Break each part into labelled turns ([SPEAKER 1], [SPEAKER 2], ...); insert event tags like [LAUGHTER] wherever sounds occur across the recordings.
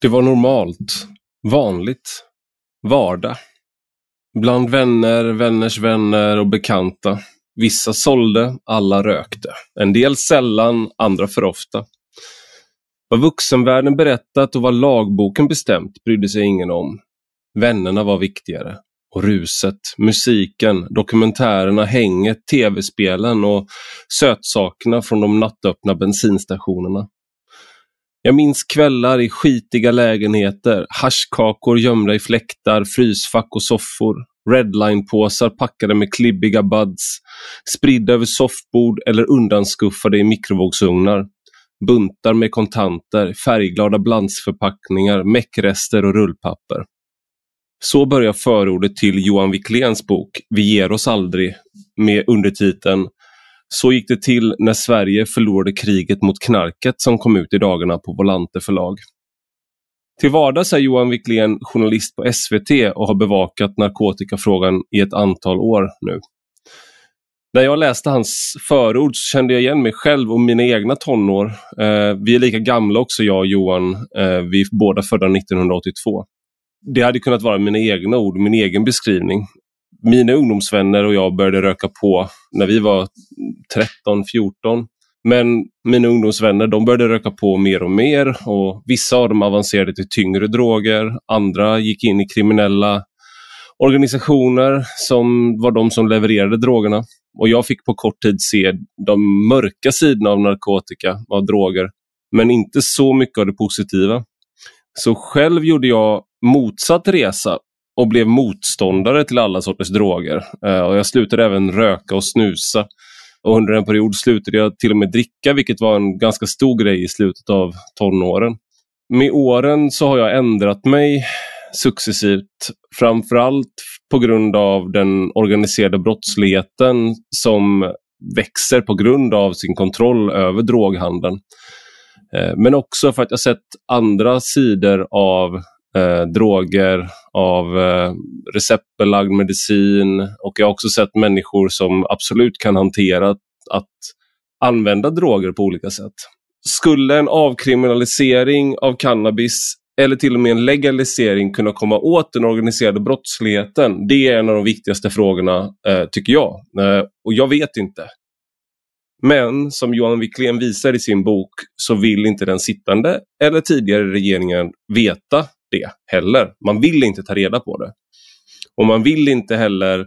[SPEAKER 1] Det var normalt, vanligt, vardag. Bland vänner, vänners vänner och bekanta. Vissa sålde, alla rökte. En del sällan, andra för ofta. Vad vuxenvärlden berättat och vad lagboken bestämt brydde sig ingen om. Vännerna var viktigare. Och ruset, musiken, dokumentärerna, hänget, tv-spelen och sötsakerna från de nattöppna bensinstationerna. Jag minns kvällar i skitiga lägenheter, haschkakor gömda i fläktar, frysfack och soffor, redline-påsar packade med klibbiga buds, spridda över soffbord eller undanskuffade i mikrovågsugnar, buntar med kontanter, färgglada blandsförpackningar, meckrester och rullpapper. Så börjar förordet till Johan Wickléns bok Vi ger oss aldrig med undertiteln så gick det till när Sverige förlorade kriget mot knarket som kom ut i dagarna på Volante förlag. Till vardags är Johan Wiklén journalist på SVT och har bevakat narkotikafrågan i ett antal år nu. När jag läste hans förord så kände jag igen mig själv och mina egna tonår. Eh, vi är lika gamla också, jag och Johan. Eh, vi är båda födda 1982. Det hade kunnat vara mina egna ord, min egen beskrivning mina ungdomsvänner och jag började röka på när vi var 13, 14. Men mina ungdomsvänner de började röka på mer och mer och vissa av dem avancerade till tyngre droger. Andra gick in i kriminella organisationer som var de som levererade drogerna. Och jag fick på kort tid se de mörka sidorna av narkotika, av droger, men inte så mycket av det positiva. Så själv gjorde jag motsatt resa och blev motståndare till alla sorters droger. Uh, och jag slutade även röka och snusa. Och under en period slutade jag till och med dricka, vilket var en ganska stor grej i slutet av tonåren. Med åren så har jag ändrat mig successivt, framförallt på grund av den organiserade brottsligheten som växer på grund av sin kontroll över droghandeln. Eh, men också för att jag sett andra sidor av eh, droger, av eh, receptbelagd medicin och jag har också sett människor som absolut kan hantera att använda droger på olika sätt. Skulle en avkriminalisering av cannabis eller till och med en legalisering kunna komma åt den organiserade brottsligheten? Det är en av de viktigaste frågorna, eh, tycker jag. Eh, och jag vet inte. Men som Johan Wiklén visar i sin bok så vill inte den sittande eller tidigare regeringen veta det heller. Man vill inte ta reda på det. Och man vill inte heller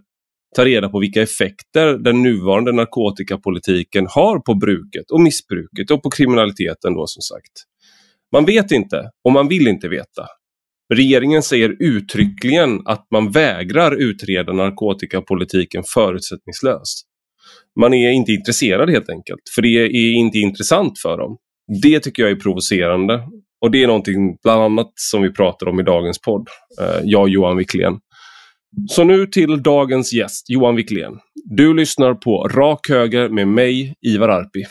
[SPEAKER 1] ta reda på vilka effekter den nuvarande narkotikapolitiken har på bruket och missbruket och på kriminaliteten då som sagt. Man vet inte och man vill inte veta. Regeringen säger uttryckligen att man vägrar utreda narkotikapolitiken förutsättningslöst. Man är inte intresserad helt enkelt, för det är inte intressant för dem. Det tycker jag är provocerande och det är någonting bland annat som vi pratar om i dagens podd, eh, jag och Johan Wiklén. Så nu till dagens gäst, Johan Wiklén. Du lyssnar på Rak Höger med mig, Ivar Arpi.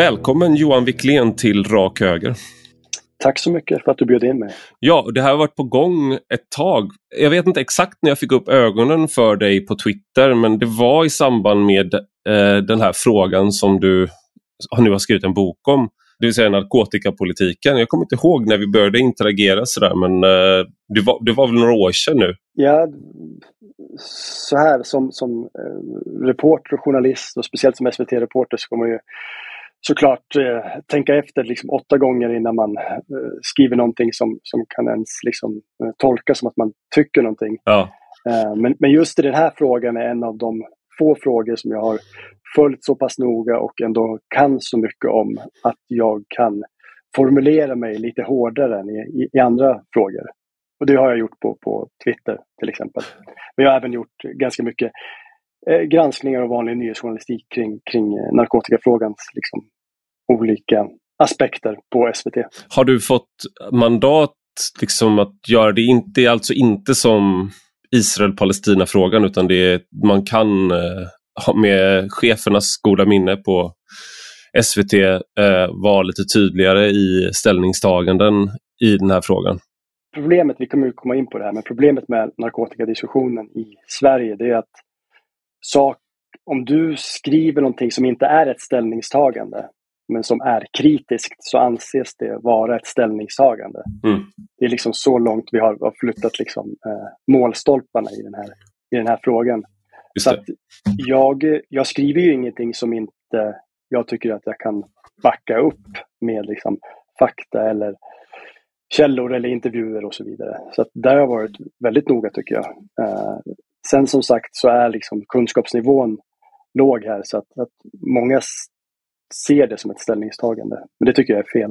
[SPEAKER 1] Välkommen Johan Wiklén till Rak Höger.
[SPEAKER 2] Tack så mycket för att du bjöd in mig.
[SPEAKER 1] Ja, det här har varit på gång ett tag. Jag vet inte exakt när jag fick upp ögonen för dig på Twitter men det var i samband med eh, den här frågan som du nu har skrivit en bok om. Det vill säga narkotikapolitiken. Jag kommer inte ihåg när vi började interagera sådär men eh, det, var, det var väl några år sedan nu?
[SPEAKER 2] Ja, så här som, som eh, reporter och journalist och speciellt som SVT-reporter så kommer man ju såklart eh, tänka efter liksom, åtta gånger innan man eh, skriver någonting som, som kan ens liksom, eh, tolkas som att man tycker någonting.
[SPEAKER 1] Ja.
[SPEAKER 2] Eh, men, men just i den här frågan är en av de få frågor som jag har följt så pass noga och ändå kan så mycket om att jag kan formulera mig lite hårdare än i, i, andra frågor. Och det har jag gjort på, på Twitter till exempel. Men jag har även gjort ganska mycket granskningar och vanlig nyhetsjournalistik kring, kring eh, narkotikafrågans liksom, olika aspekter på SVT.
[SPEAKER 1] Har du fått mandat liksom att göra det inte, är alltså inte som Israel-Palestina-frågan utan det är, man kan eh, med chefernas goda minne på SVT eh, vara lite tydligare i ställningstaganden i den här frågan.
[SPEAKER 2] Problemet, vi kommer komma in på det här, men problemet med narkotikadiskussionen i Sverige det är att sak, om du skriver någonting som inte är ett ställningstagande men som är kritiskt så anses det vara ett ställningstagande. Mm. Det är liksom så långt vi har, har flyttat liksom, eh, målstolparna i den här, i den här frågan. Så att jag, jag skriver ju ingenting som inte jag tycker att jag kan backa upp med liksom, fakta eller källor eller intervjuer och så vidare. Så där har jag varit väldigt noga tycker jag. Eh, sen som sagt så är liksom kunskapsnivån låg här så att, att många ser det som ett ställningstagande. Men det tycker jag är fel.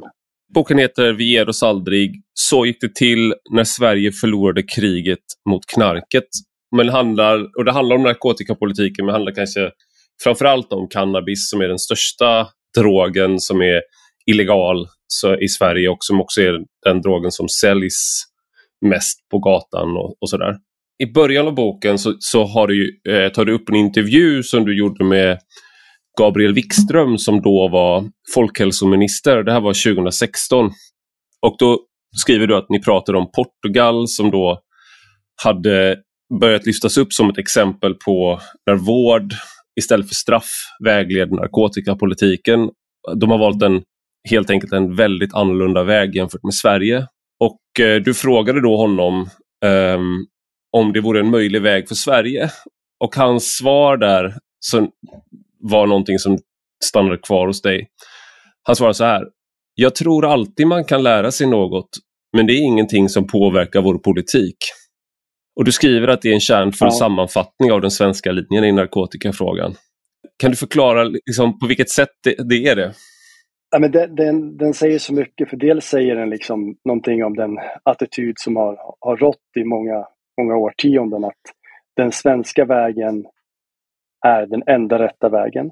[SPEAKER 1] Boken heter Vi ger oss aldrig. Så gick det till när Sverige förlorade kriget mot knarket. Men det handlar, och det handlar om narkotikapolitiken, men handlar kanske framförallt om cannabis som är den största drogen som är illegal i Sverige och som också är den drogen som säljs mest på gatan och, och sådär. I början av boken så, så har du, eh, tar du upp en intervju som du gjorde med Gabriel Wikström som då var folkhälsominister. Det här var 2016. Och då skriver du att ni pratade om Portugal som då hade börjat lyftas upp som ett exempel på när vård istället för straff vägleder narkotikapolitiken. De har valt en, helt enkelt en väldigt annorlunda väg jämfört med Sverige. Och eh, du frågade då honom ehm, om det vore en möjlig väg för Sverige. Och hans svar där var någonting som stannade kvar hos dig. Han svarade så här. Jag tror alltid man kan lära sig något, men det är ingenting som påverkar vår politik. Och Du skriver att det är en kärnfull ja. sammanfattning av den svenska linjen i narkotikafrågan. Kan du förklara liksom, på vilket sätt det, det är det?
[SPEAKER 2] Ja, men den, den, den, säger så mycket, för dels säger den liksom någonting om den attityd som har, har rått i många, många årtionden, att den svenska vägen är den enda rätta vägen.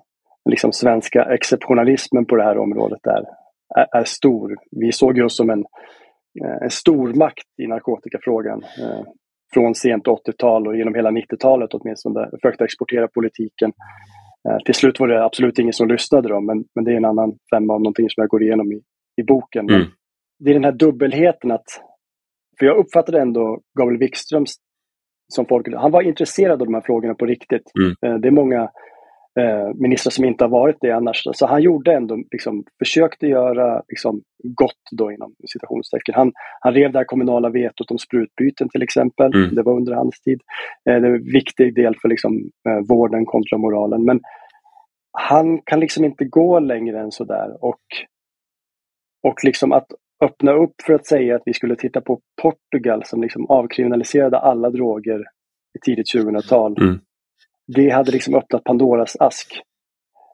[SPEAKER 2] Liksom svenska exceptionalismen på det här området är, är, är stor. Vi såg oss som en, eh, en stormakt i narkotikafrågan eh, från sent 80-tal och genom hela 90-talet åtminstone. Försökte exportera politiken. Eh, till slut var det absolut ingen som lyssnade då, men, men det är en annan femma av någonting som jag går igenom i, i boken. Mm. Det är den här dubbelheten att, för jag uppfattade ändå Gabriel Wikströms som folk, han var intresserad av de här frågorna på riktigt. Mm. Eh, det är många eh, ministrar som inte har varit det annars. Så han gjorde ändå, liksom, försökte göra liksom, gott då inom citationstecken. Han, han rev det här kommunala vetot om sprutbyten till exempel. Mm. Det var under hans tid. Eh, det är en viktig del för liksom, vården kontra moralen. Men han kan liksom inte gå längre än sådär. Och, och liksom att öppna upp för att säga att vi skulle titta på Portugal som liksom avkriminaliserade alla droger i tidigt 2000-tal. Mm. Det hade liksom öppnat Pandoras ask.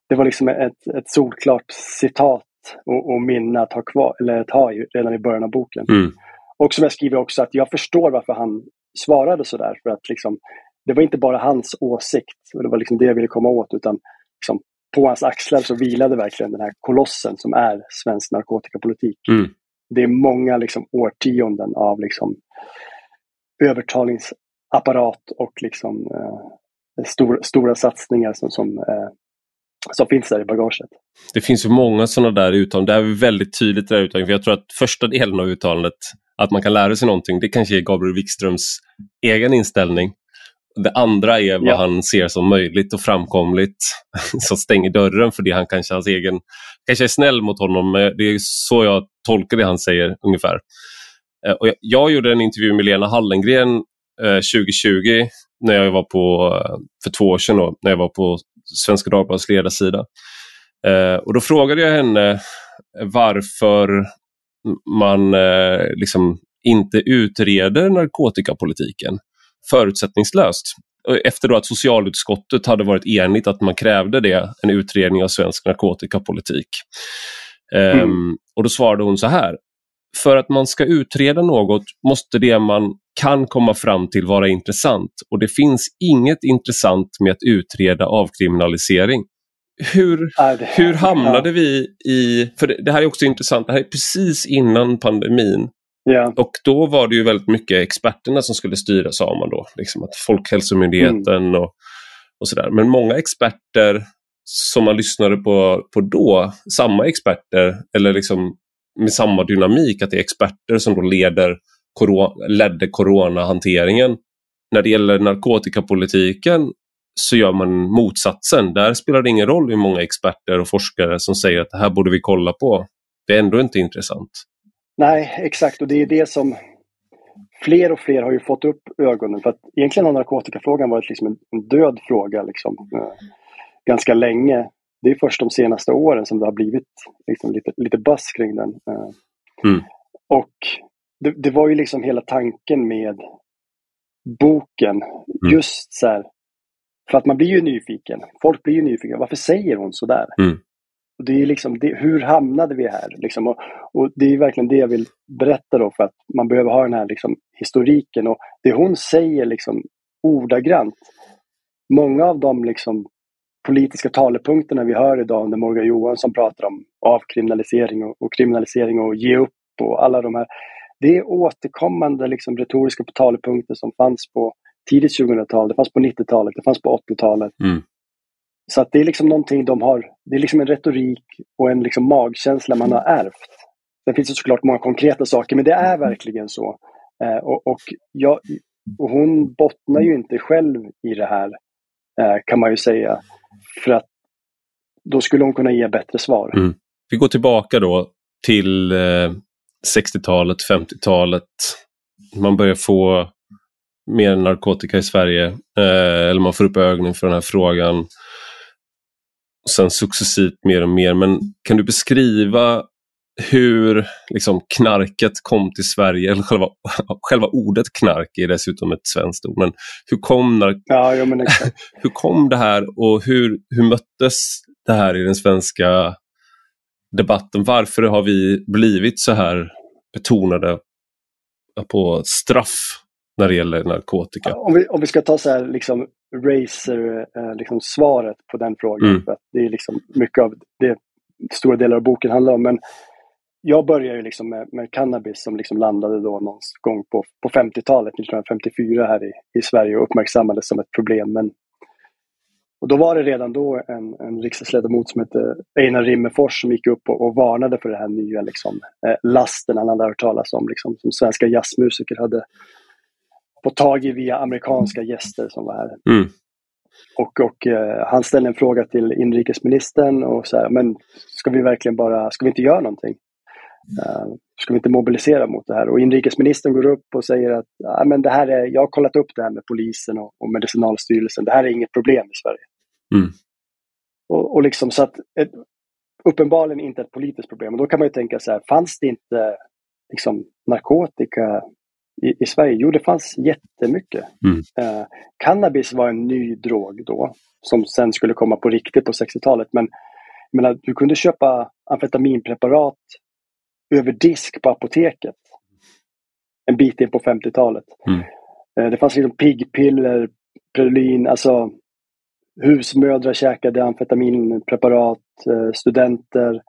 [SPEAKER 2] Det var liksom ett, ett solklart citat och, och minne att ha kvar, eller att ha redan i början av boken. Mm. Och som jag skriver också att jag förstår varför han svarade sådär. För att liksom, det var inte bara hans åsikt, och det var liksom det jag ville komma åt, utan liksom, på hans axlar så vilade verkligen den här kolossen som är svensk narkotikapolitik. Mm det är många liksom årtionden av liksom övertalningsapparat och liksom, eh, stor, stora satsningar som, som, eh, som finns där i bagaget.
[SPEAKER 1] Det finns ju många sådana där uttalanden. Det är väldigt tydligt där uttalandet. För jag tror att första delen av uttalandet, att man kan lära sig någonting, det kanske är Gabriel Wikströms egen inställning. Det andra är vad ja. han ser som möjligt och framkomligt [LAUGHS] som stänger dörren för det han kanske hans egen, kanske är snäll mot honom. Det är så jag tolka det han säger ungefär. Eh, och jag, jag gjorde en intervju med Lena Hallengren eh, 2020 när jag var på, eh, för två år sedan då, när jag var på Svenska Dagbladets ledarsida. Eh, och då frågade jag henne varför man eh, liksom inte utreder narkotikapolitiken förutsättningslöst. Efter då att socialutskottet hade varit enigt att man krävde det, en utredning av svensk narkotikapolitik. Mm. Um, och då svarade hon så här. För att man ska utreda något måste det man kan komma fram till vara intressant och det finns inget intressant med att utreda avkriminalisering. Hur, hur hamnade vi i, för det, det här är också intressant, det här är precis innan pandemin
[SPEAKER 2] Ja.
[SPEAKER 1] Och då var det ju väldigt mycket experterna som skulle styra sa man då. Liksom att Folkhälsomyndigheten
[SPEAKER 2] Mm.
[SPEAKER 1] och, och sådär. Men många experter som man lyssnade på, på då, samma experter, eller liksom med samma dynamik, att det är experter som då leder corona, ledde coronahanteringen. När det gäller narkotikapolitiken så gör man motsatsen. Där spelar det ingen roll hur många experter och forskare som säger att det här borde vi kolla på. Det är ändå inte intressant.
[SPEAKER 2] Nej, exakt. Och det är det som fler och fler har ju fått upp ögonen. För att egentligen har narkotikafrågan varit liksom en, död fråga liksom, ganska länge. Det är först de senaste åren som det har blivit liksom, lite, lite buzz kring den. eh.
[SPEAKER 1] Mm.
[SPEAKER 2] Och det, det var ju liksom hela tanken med boken. Just så här, för att man blir ju nyfiken. Folk blir ju nyfikna. Varför säger hon så där?
[SPEAKER 1] Mm.
[SPEAKER 2] Och det är liksom, det, hur hamnade vi här? Liksom, och, och det är verkligen det jag vill berätta då för att man behöver ha den här liksom, historiken. Och det hon säger liksom, ordagrant, många av de liksom, politiska talepunkterna vi hör idag när Morgan Johansson pratar om avkriminalisering och, och kriminalisering och ge upp och alla de här. Det är återkommande liksom, retoriska talepunkter som fanns på tidigt 2000-tal, det fanns på 90-talet, det fanns på 80-talet.
[SPEAKER 1] Mm.
[SPEAKER 2] Så att det är liksom någonting de har, det är liksom en retorik och en liksom magkänsla man har ärvt. Sen finns det såklart många konkreta saker, men det är verkligen så. Eh, och, och, jag, och hon bottnar ju inte själv i det här, Eh, kan man ju säga. För att då skulle hon kunna ge bättre svar.
[SPEAKER 1] Mm. Vi går tillbaka då till eh, 60-talet, 50-talet. Man börjar få mer narkotika i Sverige. Eh, eller man får upp ögonen för den här frågan. Och sen successivt mer och mer. Men kan du beskriva hur liksom, knarket kom till Sverige? Eller själva, [LAUGHS] själva ordet knark är dessutom ett svenskt ord. Men hur kom, nark-
[SPEAKER 2] Ja, ja men [LAUGHS]
[SPEAKER 1] hur kom det här och hur, hur möttes det här i den svenska debatten? Varför har vi blivit så här betonade på straff när det gäller narkotika?
[SPEAKER 2] Om vi, om vi ska ta så här liksom racer, eh, liksom svaret på den frågan.
[SPEAKER 1] Mm.
[SPEAKER 2] För det är liksom mycket av det stora delar av boken handlar om. Men jag började ju liksom med, med cannabis som liksom landade då någon gång på, på 50-talet, 1954 här i, i Sverige och uppmärksammades som ett problem. Men, och då var det redan då en, en riksdagsledamot som hette Einar Rimmerfors som gick upp och, och varnade för den här nya liksom, eh, lasten han hade hört talas om, liksom, som svenska jazzmusiker hade fått tag i via amerikanska gäster som var här.
[SPEAKER 1] Mm.
[SPEAKER 2] Och, och eh, han ställde en fråga till inrikesministern och så här, men ska vi verkligen bara, ska vi inte göra någonting? Uh, ska vi inte mobilisera mot det här? Och inrikesministern går upp och säger att ah, men det här är, jag har kollat upp det här med polisen och, och Medicinalstyrelsen. Det här är inget problem i Sverige.
[SPEAKER 1] Mm.
[SPEAKER 2] Och, och liksom så att ett, uppenbarligen inte ett politiskt problem. Och då kan man ju tänka så här, fanns det inte liksom, narkotika i, i Sverige? Jo, det fanns jättemycket.
[SPEAKER 1] Mm.
[SPEAKER 2] Eh, cannabis var en ny drog då, som sen skulle komma på riktigt på 60-talet. Men jag menar, du kunde köpa amfetaminpreparat över disk på apoteket. En bit in på 50-talet.
[SPEAKER 1] Mm.
[SPEAKER 2] Eh, det fanns liksom piggpiller, Prelin, alltså husmödrar käkade amfetaminpreparat, eh, studenter.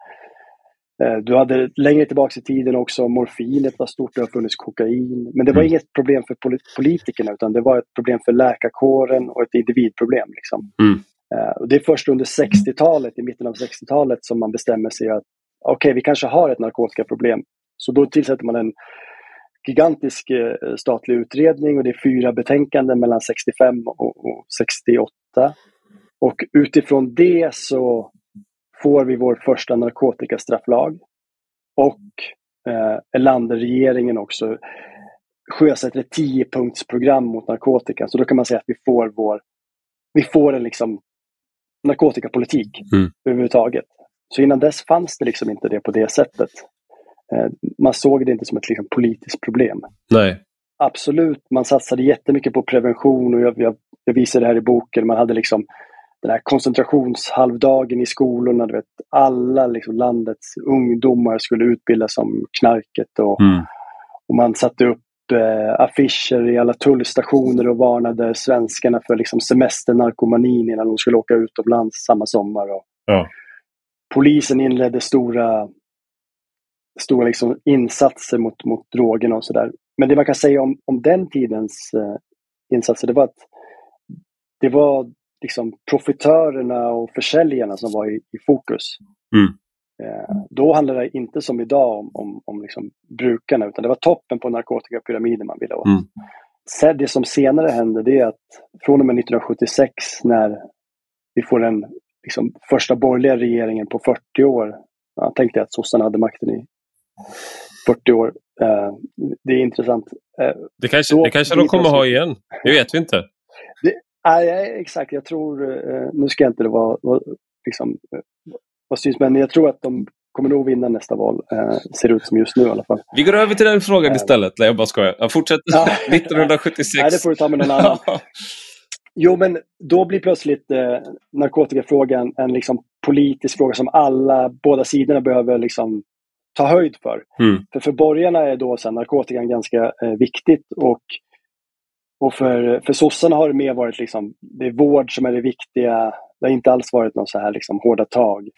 [SPEAKER 2] Eh, Du hade längre tillbaka i tiden också morfinet var stort, det har funnits kokain. Men det var
[SPEAKER 1] Mm.
[SPEAKER 2] inget problem för poli- politikerna utan det var ett problem för läkarkåren och ett individproblem. Liksom.
[SPEAKER 1] Mm.
[SPEAKER 2] Och det är först under 60-talet, i mitten av 60-talet, som man bestämmer sig att okej, vi kanske har ett narkotikaproblem. Så då tillsätter man en gigantisk eh, statlig utredning och det är fyra betänkanden mellan 65 och, och 68. Och utifrån det så får vi vår första narkotikastrafflag. Och eh, Erlander-regeringen också sjösätter ett tiopunktsprogram mot narkotika. Så då kan man säga att vi får vår vi får en liksom narkotikapolitik
[SPEAKER 1] Mm.
[SPEAKER 2] överhuvudtaget. Så innan dess fanns det liksom inte det på det sättet. Eh, man såg det inte som ett liksom, politiskt problem.
[SPEAKER 1] Nej.
[SPEAKER 2] Absolut, man satsade jättemycket på prevention och jag, jag, jag visar det här i boken. Man hade liksom den här koncentrationshalvdagen i skolorna. Du vet, alla liksom, landets ungdomar skulle utbildas om knarket och,
[SPEAKER 1] Mm.
[SPEAKER 2] och man satte upp eh, affischer i alla tullstationer och varnade svenskarna för liksom, semesternarkomanin innan de skulle åka utomlands samma sommar. Och
[SPEAKER 1] Ja.
[SPEAKER 2] Polisen inledde stora stora liksom insatser mot, mot drogerna och sådär. Men det man kan säga om, om den tidens eh, insatser, det var att det var liksom profitörerna och försäljarna som var i, i fokus.
[SPEAKER 1] Mm.
[SPEAKER 2] Eh, då handlade det inte som idag om, om, om liksom brukarna, utan det var toppen på narkotikapyramiden man ville åt.
[SPEAKER 1] Mm.
[SPEAKER 2] Sen det som senare hände, det är att från och med 1976 när vi får den liksom, första borgerliga regeringen på 40 år, jag tänkte att sossarna hade makten i 40 år. Eh, det är intressant.
[SPEAKER 1] Eh, det kanske, det kanske de kommer ha igen, det vet vi inte.
[SPEAKER 2] Det, nej, exakt, jag tror, eh, nu ska jag inte vara, vara liksom, vad syns, men jag tror att de kommer nog vinna nästa val. Eh, ser ut som just nu i alla fall.
[SPEAKER 1] Vi går över till den frågan eh. istället. Nej, jag bara skojar. Jag fortsätter. Ja. 1976. [LAUGHS]
[SPEAKER 2] Nej, det får du ta med någon annan. [LAUGHS] Jo, men då blir plötsligt eh, narkotikafrågan en liksom politisk fråga som alla, båda sidorna behöver liksom ta höjd för.
[SPEAKER 1] Mm.
[SPEAKER 2] För för borgarna är då här, narkotikan ganska eh, viktigt och, och för, för sossarna har det mer varit liksom, det är vård som är det viktiga. Det har inte alls varit någon så här liksom hårda tag.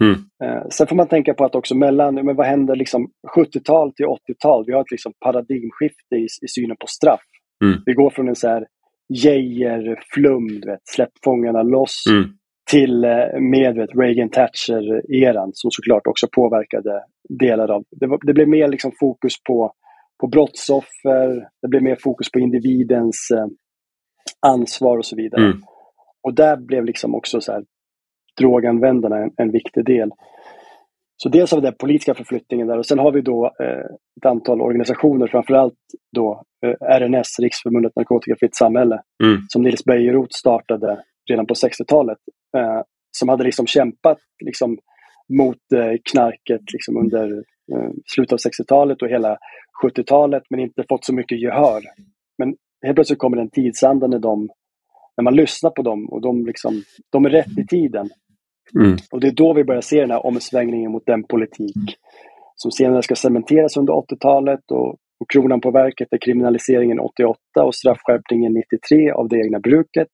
[SPEAKER 1] Mm.
[SPEAKER 2] Eh, sen får man tänka på att också mellan, men vad händer liksom 70-tal till 80-tal? Vi har ett liksom paradigmskifte i, i synen på straff.
[SPEAKER 1] Mm.
[SPEAKER 2] Vi går från en så här Geijer-flum, släpp fångarna loss,
[SPEAKER 1] mm.
[SPEAKER 2] till eh, med Reagan-Thatcher-eran som såklart också påverkade delar av... Det, var, det blev mer liksom fokus på, på brottsoffer, det blev mer fokus på individens eh, ansvar och så vidare.
[SPEAKER 1] Mm.
[SPEAKER 2] Och där blev liksom också så här, droganvändarna en, en viktig del. Så dels har vi den politiska förflyttningen där och sen har vi då eh, ett antal organisationer, framförallt då eh, RNS, Riksförbundet Narkotikafritt Samhälle,
[SPEAKER 1] mm.
[SPEAKER 2] som Nils Bejerot startade redan på 60-talet. Eh, som hade liksom kämpat liksom, mot eh, knarket liksom, under eh, slutet av 60-talet och hela 70-talet men inte fått så mycket gehör. Men helt plötsligt kommer en tidsanda när, de, när man lyssnar på dem och de, liksom, de är rätt i tiden.
[SPEAKER 1] Mm.
[SPEAKER 2] Och det är då vi börjar se den här omsvängningen mot den politik som senare ska cementeras under 80-talet och, och kronan på verket är kriminaliseringen 88 och straffskärpningen 93 av det egna bruket.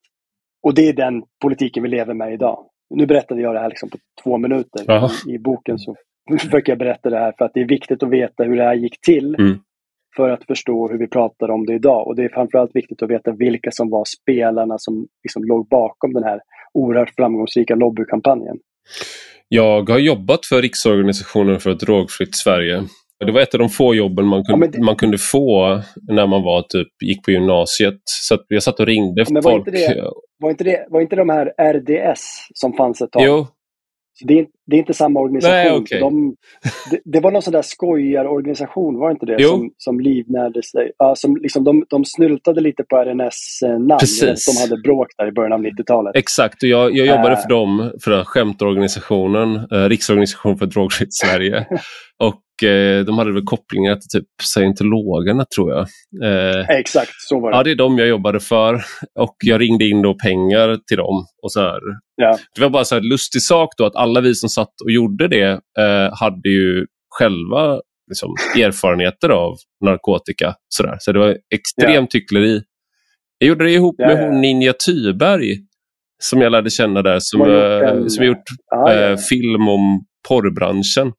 [SPEAKER 2] Och det är den politiken vi lever med idag. Nu berättade jag det här liksom på två minuter. I, I, boken så försöker jag berätta det här för att det är viktigt att veta hur det här gick till.
[SPEAKER 1] Mm.
[SPEAKER 2] För att förstå hur vi pratar om det idag. Och det är framförallt viktigt att veta vilka som var spelarna som liksom låg bakom den här oerhört framgångsrika lobbykampanjen.
[SPEAKER 1] Jag har jobbat för Riksorganisationen för ett drogfritt Sverige. Det var ett av de få jobben man kunde, ja, det... man kunde få när man var typ, gick på gymnasiet. Så jag satt och ringde
[SPEAKER 2] men
[SPEAKER 1] folk.
[SPEAKER 2] Inte det, var, inte det, var inte de här RDS som fanns ett tag?
[SPEAKER 1] Jo,
[SPEAKER 2] så det, är, det är inte samma organisation.
[SPEAKER 1] Nej, okay.
[SPEAKER 2] de, det, det, var någon sån där skojarorganisation, var det inte det?
[SPEAKER 1] Jo.
[SPEAKER 2] Som, som livnärde sig. Ja, som liksom, de, de snultade lite på RNS-namn.
[SPEAKER 1] Precis.
[SPEAKER 2] De hade bråk där i början av 90-talet.
[SPEAKER 1] Exakt, och jag, jag jobbade äh. för dem, för den skämtorganisationen, eh, Riksorganisation för drogfritt Sverige. [LAUGHS] eh, de hade väl kopplingar till typ scientologerna tror jag.
[SPEAKER 2] Eh, Exakt, så var det.
[SPEAKER 1] Ja, det är de jag jobbade för. Och jag ringde in då pengar till dem. Och så här.
[SPEAKER 2] Ja.
[SPEAKER 1] Det var bara så här lustig sak då att alla vi som satt och gjorde det eh, hade ju själva liksom, erfarenheter av narkotika. Så, där. så det var extremt ja. hyckleri. Jag gjorde det ihop ja, med hon Ninja Thyberg som jag lärde känna där, som, eh, som gjort
[SPEAKER 2] ah,
[SPEAKER 1] film om porrbranschen.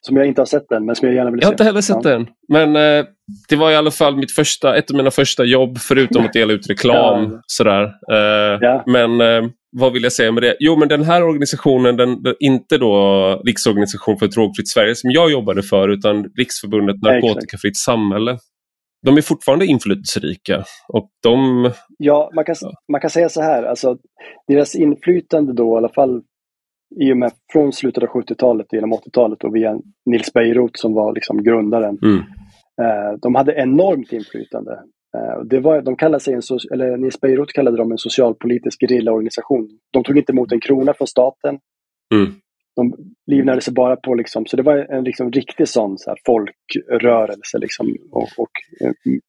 [SPEAKER 2] Som jag inte har sett än, men som jag gärna vill se.
[SPEAKER 1] Jag har inte heller sett ja. den. Men eh, det var i alla fall mitt första, ett av mina första jobb, förutom att dela ut reklam. ja. sådär. Eh,
[SPEAKER 2] ja.
[SPEAKER 1] Men eh, vad vill jag säga med det? Jo, men den här organisationen, den, den inte då Riksorganisation för drogfritt Sverige som jag jobbade för, utan Riksförbundet Narkotikafritt Samhälle. De är fortfarande inflytelserika. Och de...
[SPEAKER 2] Ja, man kan, man kan säga så här, alltså, deras inflytande då, i alla fall i och med från slutet av 70-talet genom 80-talet och via Nils Bejerot som var liksom grundaren.
[SPEAKER 1] Mm.
[SPEAKER 2] Eh, de hade enormt inflytande. Eh, det var, de kallade sig en, eller Nils Bejerot kallade dem en socialpolitisk gerillaorganisation. De tog inte emot en krona från staten.
[SPEAKER 1] Mm.
[SPEAKER 2] De livnärde sig bara på, liksom, så det var en liksom, riktig sån så här, folkrörelse liksom, och, och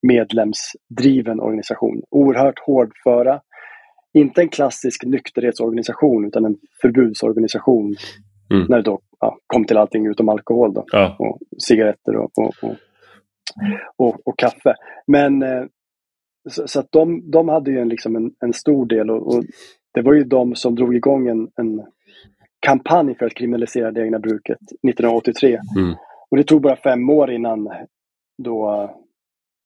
[SPEAKER 2] medlemsdriven organisation. Oerhört hårdföra inte en klassisk nykterhetsorganisation utan en förbudsorganisation.
[SPEAKER 1] Mm.
[SPEAKER 2] När det då ja, kom till allting utom alkohol då.
[SPEAKER 1] Ja.
[SPEAKER 2] Och cigaretter och, och, och, och, och kaffe. Men eh, så, så, att de, de hade ju en, liksom en, en stor del och, och, det var ju de som drog igång en, en kampanj för att kriminalisera det egna bruket 1983.
[SPEAKER 1] Mm.
[SPEAKER 2] Och det tog bara fem år innan då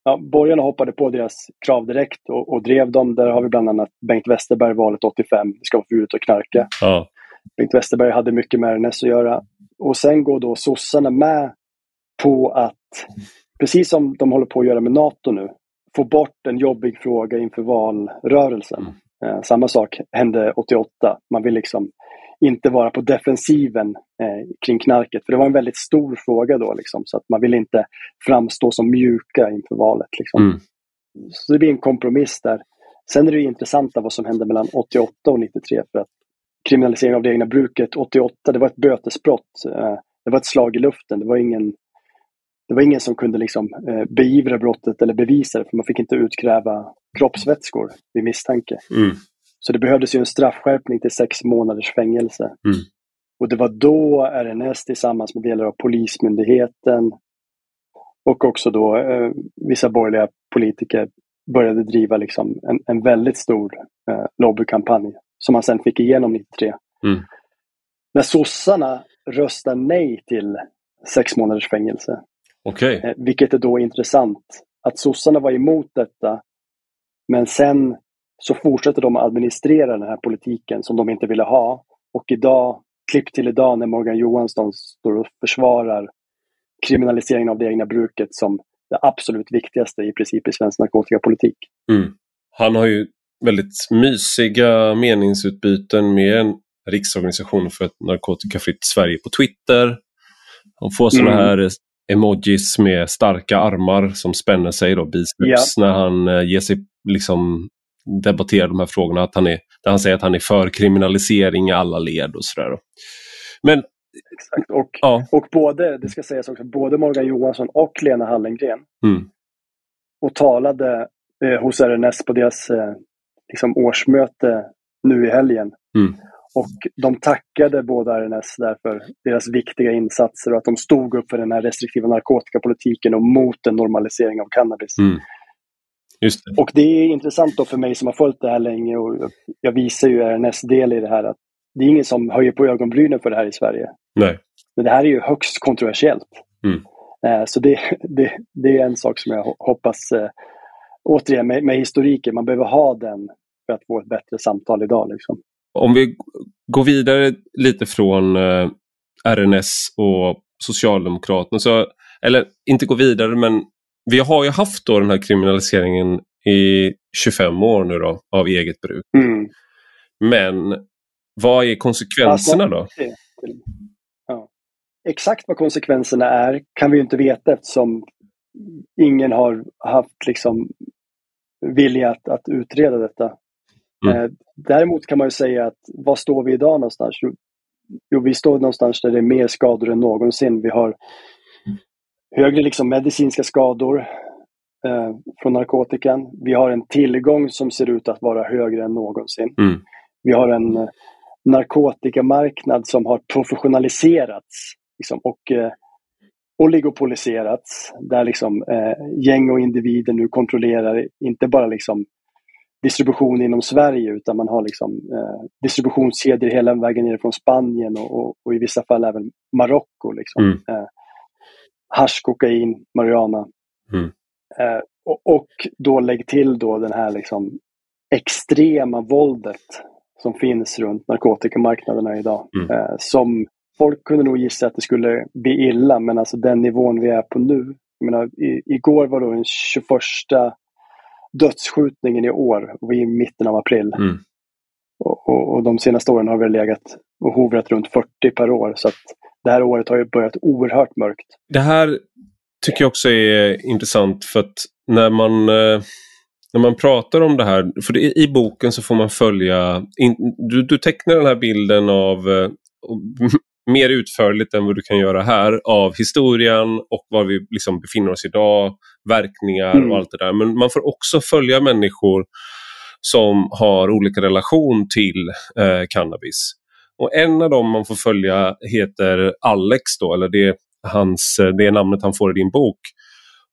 [SPEAKER 2] ja, borgarna hoppade på deras krav direkt och, och, drev dem. Där har vi bland annat Bengt Westerberg valet 85. Det ska vara förbjudet att knarka.
[SPEAKER 1] Ja.
[SPEAKER 2] Bengt Westerberg hade mycket med RNS att göra. Och sen går då sossarna med på att, precis som de håller på att göra med NATO nu, få bort en jobbig fråga inför valrörelsen. Mm. Eh, samma sak hände 88. Man vill liksom inte vara på defensiven eh, kring knarket. För det var en väldigt stor fråga då, liksom, så att man vill inte framstå som mjuka inför valet. Liksom. Mm. Så det blir en kompromiss där. Sen är det intressant vad som hände mellan 88 och 93. För att kriminalisering av det egna bruket 88, det var ett bötesbrott. Eh, det var ett slag i luften. Det var ingen, det var ingen som kunde liksom, eh, beivra brottet eller bevisa det, för man fick inte utkräva kroppsvätskor vid misstanke. Mm. Så det behövdes ju en straffskärpning till sex månaders fängelse. Mm. Och det var då RNS tillsammans med delar av Polismyndigheten och också då eh, vissa borgerliga politiker började driva liksom en, en väldigt stor eh, lobbykampanj som man sen fick igenom 93. Mm. När sossarna röstar nej till sex månaders fängelse,
[SPEAKER 1] okay.
[SPEAKER 2] eh, vilket är då intressant, att sossarna var emot detta men sen så fortsätter de att administrera den här politiken som de inte ville ha. Och idag, klipp till idag när Morgan Johansson står och försvarar kriminaliseringen av det egna bruket som det absolut viktigaste i princip i svensk narkotikapolitik.
[SPEAKER 1] Mm. Han har ju väldigt mysiga meningsutbyten med en riksorganisation för ett narkotikafritt Sverige på Twitter. Han får sådana mm. här emojis med starka armar som spänner sig, då, biceps, ja. när han eh, ger sig liksom debatterar de här frågorna. Att han är, där han säger att han är för kriminalisering i alla led och sådär.
[SPEAKER 2] Men Exakt. Och, ja. och både, det ska sägas också, både Morgan Johansson och Lena Hallengren mm. och talade eh, hos RNS på deras eh, liksom årsmöte nu i helgen. Mm. Och de tackade båda RNS därför deras viktiga insatser och att de stod upp för den här restriktiva narkotikapolitiken och mot en normalisering av cannabis. Mm.
[SPEAKER 1] Det.
[SPEAKER 2] Och det är intressant då för mig som har följt det här länge och jag visar ju RNS del i det här att det är ingen som höjer på ögonbrynen för det här i Sverige.
[SPEAKER 1] Nej.
[SPEAKER 2] Men det här är ju högst kontroversiellt. Mm. Eh, så det, det, det, är en sak som jag hoppas, äh, återigen med, med historiken, man behöver ha den för att få ett bättre samtal idag. Liksom.
[SPEAKER 1] Om vi går vidare lite från eh, RNS och Socialdemokraterna, så, eller inte gå vidare men vi har ju haft då den här kriminaliseringen i 25 år nu då, av eget bruk. Mm. Men vad är konsekvenserna då?
[SPEAKER 2] Ja. Exakt vad konsekvenserna är kan vi inte veta eftersom ingen har haft liksom vilja att, att utreda detta. Mm. Eh, däremot kan man ju säga att var står vi idag någonstans? Jo, jo, vi står någonstans där det är mer skador än någonsin. Vi har högre liksom medicinska skador eh, från narkotikan. Vi har en tillgång som ser ut att vara högre än någonsin. Mm. Vi har en eh, narkotikamarknad som har professionaliserats liksom, och eh, oligopoliserats. Där liksom, eh, gäng och individer nu kontrollerar inte bara liksom, distribution inom Sverige utan man har liksom, eh, distributionskedjor hela vägen ner från Spanien och, och, och, i vissa fall även Marocko. Liksom. Mm. Eh, hash, kokain, marijuana. Mm. Eh, och, och, då lägg till då den här liksom extrema våldet som finns runt narkotikamarknaderna idag. Mm. Eh, som folk kunde nog gissa att det skulle bli illa, men alltså den nivån vi är på nu. Jag menar, i, igår var då den 21 dödsskjutningen i år och vi är i mitten av april. Mm. Och, och, och, de senaste åren har vi legat och hovrat runt 40 per år. Så att det här året har ju börjat oerhört mörkt.
[SPEAKER 1] Det här tycker jag också är intressant för att när man, eh, när man pratar om det här, för i boken så får man följa, du, du tecknar den här bilden av eh, [LAUGHS] mer utförligt än vad du kan göra här av historien och var vi liksom befinner oss idag, verkningar mm. och allt det där. Men man får också följa människor som har olika relation till eh, cannabis. Och en av dem man får följa heter Alex då, eller det, hans, det är namnet han får i din bok.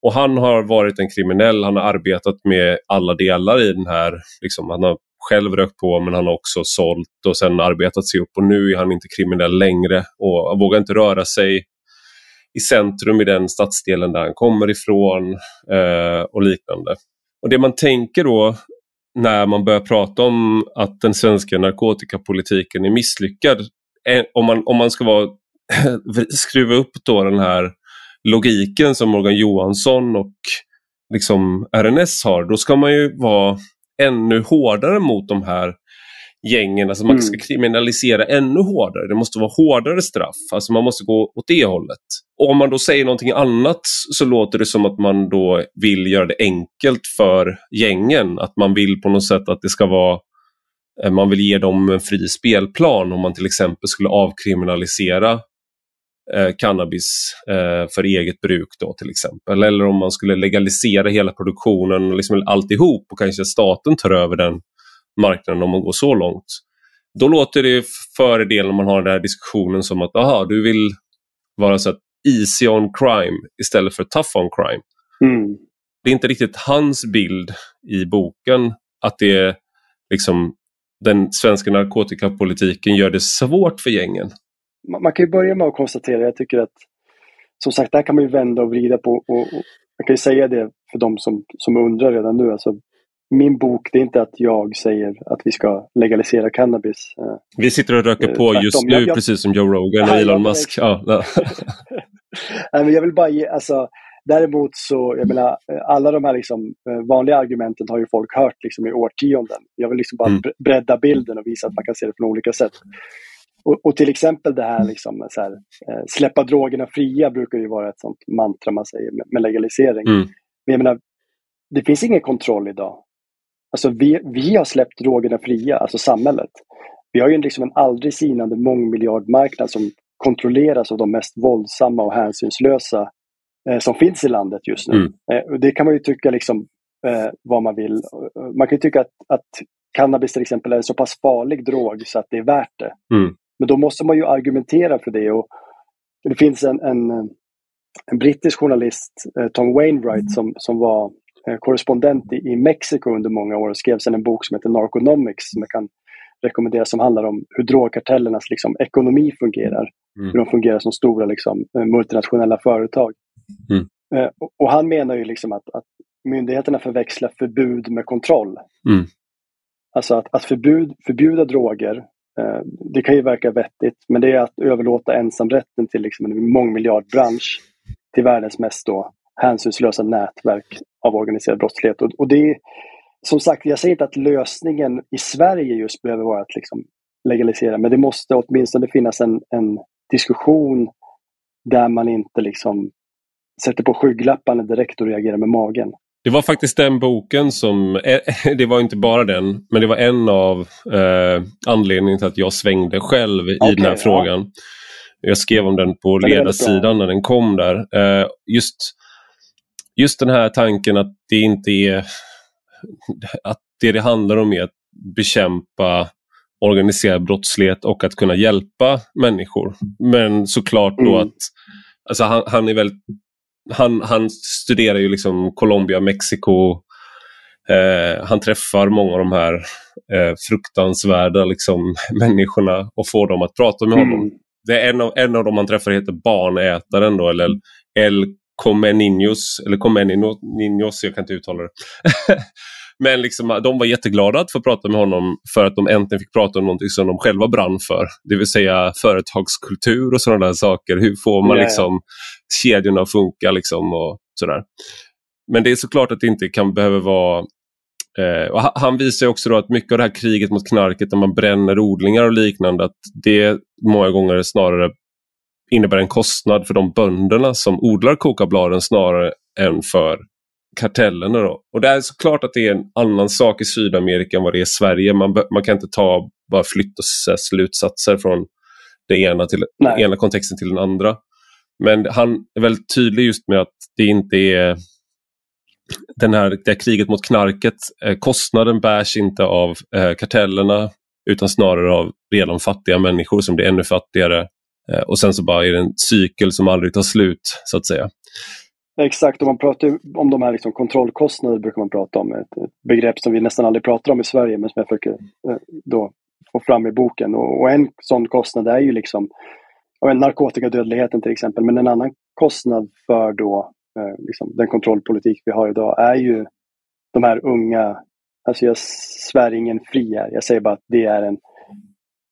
[SPEAKER 1] Och han har varit en kriminell, han har arbetat med alla delar i den här, liksom, han har själv rökt på men han har också sålt och sen arbetat sig upp och nu är han inte kriminell längre och vågar inte röra sig i centrum i den stadsdelen där han kommer ifrån eh, och liknande. Och Det man tänker då när man börjar prata om att den svenska narkotikapolitiken är misslyckad, eh, om, man, om man ska vara, [LAUGHS] skruva upp då den här logiken som Morgan Johansson och liksom RNS har, då ska man ju vara ännu hårdare mot de här gängen. Alltså man ska mm. kriminalisera ännu hårdare. Det måste vara hårdare straff. Alltså man måste gå åt det hållet. Och om man då säger någonting annat så låter det som att man då vill göra det enkelt för gängen. Att man vill på något sätt att det ska vara eh, man vill ge dem en fri spelplan om man till exempel skulle avkriminalisera eh, cannabis eh, för eget bruk då till exempel. Eller om man skulle legalisera hela produktionen, liksom alltihop och kanske staten tar över den marknaden om man går så långt. Då låter det före delen om man har den här diskussionen som att aha, du vill vara så att easy on crime istället för tough on crime. Mm. Det är inte riktigt hans bild i boken att det är liksom den svenska narkotikapolitiken gör det svårt för gängen.
[SPEAKER 2] Man kan ju börja med att konstatera, jag tycker att som sagt, där kan man ju vända och vrida på och, och jag kan ju säga det för de som, som undrar redan nu. Alltså, min bok, det är inte att jag säger att vi ska legalisera cannabis. Eh,
[SPEAKER 1] vi sitter och röker på Tvärtom. just nu, jag, jag, precis som Joe Rogan och Elon Musk. Ja, [LAUGHS]
[SPEAKER 2] men jag vill bara ge, alltså, däremot så, jag menar, alla de här liksom, eh, vanliga argumenten har ju folk hört liksom, i årtionden. Jag vill liksom bara mm. bredda bilden och visa att man kan se det på olika sätt. Och, och, till exempel det här, liksom, så här, eh, släppa drogerna fria brukar ju vara ett sånt mantra man säger med, med legalisering. Mm. Men jag menar, det finns ingen kontroll idag. Alltså vi, vi har släppt drogerna fria, alltså samhället. Vi har ju liksom en aldrig sinande mångmiljardmarknad som kontrolleras av de mest våldsamma och hänsynslösa eh, som finns i landet just nu. Mm. Eh, det kan man ju tycka liksom, eh, vad man vill. Man kan tycka att, att cannabis till exempel är en så pass farlig drog så att det är värt det. Mm. Men då måste man ju argumentera för det. Och det finns en, en, en brittisk journalist, eh, Tom Wainwright, som, som var korrespondent i, Mexiko under många år och skrev sedan en bok som heter Narconomics som jag kan rekommendera som handlar om hur drogkartellernas liksom, ekonomi fungerar. Mm. Hur de fungerar som stora liksom, eh, multinationella företag. Mm. Eh, och, och, han menar ju liksom att, att myndigheterna förväxlar förbud med kontroll. Mm. Alltså att, att förbud, förbjuda droger, eh, det kan ju verka vettigt, men det är att överlåta ensamrätten till liksom en mångmiljardbransch till världens mest då hänsynslösa nätverk av organiserad brottslighet. Och, och det är, som sagt, jag säger inte att lösningen i Sverige just behöver vara att liksom legalisera, men det måste åtminstone finnas en, en diskussion där man inte liksom sätter på skygglapparna direkt och reagerar med magen.
[SPEAKER 1] Det var faktiskt den boken som, [LAUGHS] det var inte bara den, men det var en av eh, anledningarna till att jag svängde själv i okay, den här frågan. Jag skrev om den på ledarsidan när den kom där. Eh, just just den här tanken att det inte är att det det handlar om är att bekämpa organiserad brottslighet och att kunna hjälpa människor. Men såklart då mm. att alltså han, han är väl han, han studerar ju liksom Colombia, Mexiko. Eh, han träffar många av de här eh, fruktansvärda liksom, [LAUGHS] människorna och får dem att prata med honom. Mm. Det är en av, en av dem han träffar heter Barnätaren då, eller El Comeninos, eller Comeninos, jag kan inte uttala det. [LAUGHS] Men liksom, de var jätteglada att få prata med honom för att de äntligen fick prata om någonting som de själva brann för. Det vill säga företagskultur och sådana där saker. Hur får man yeah. liksom kedjorna att funka liksom och sådär. Men det är såklart att det inte kan behöva vara eh, Han visar också att mycket av det här kriget mot knarket, när man bränner odlingar och liknande, att det många gånger snarare innebär en kostnad för de bönderna som odlar kokabladen snarare än för kartellerna. Då. Och det är såklart att det är en annan sak i Sydamerika än vad det är i Sverige. Man, man kan inte ta bara flytta slutsatser från det ena till, den ena kontexten till den andra. Men han är väldigt tydlig just med att det inte är den här, det här kriget mot knarket, eh, kostnaden bärs inte av eh, kartellerna utan snarare av redan fattiga människor som blir ännu fattigare Eh, och sen så bara är det en cykel som aldrig tar slut, så att säga.
[SPEAKER 2] Exakt, och man pratar om de här liksom kontrollkostnader brukar man prata om. Ett, ett, begrepp som vi nästan aldrig pratar om i Sverige men som jag försöker eh, då få fram i boken. Och, och, en sån kostnad är ju liksom narkotikadödligheten till exempel. Men en annan kostnad för då eh, liksom, den kontrollpolitik vi har idag är ju de här unga, alltså jag svär ingen fri här, jag säger bara att det är en,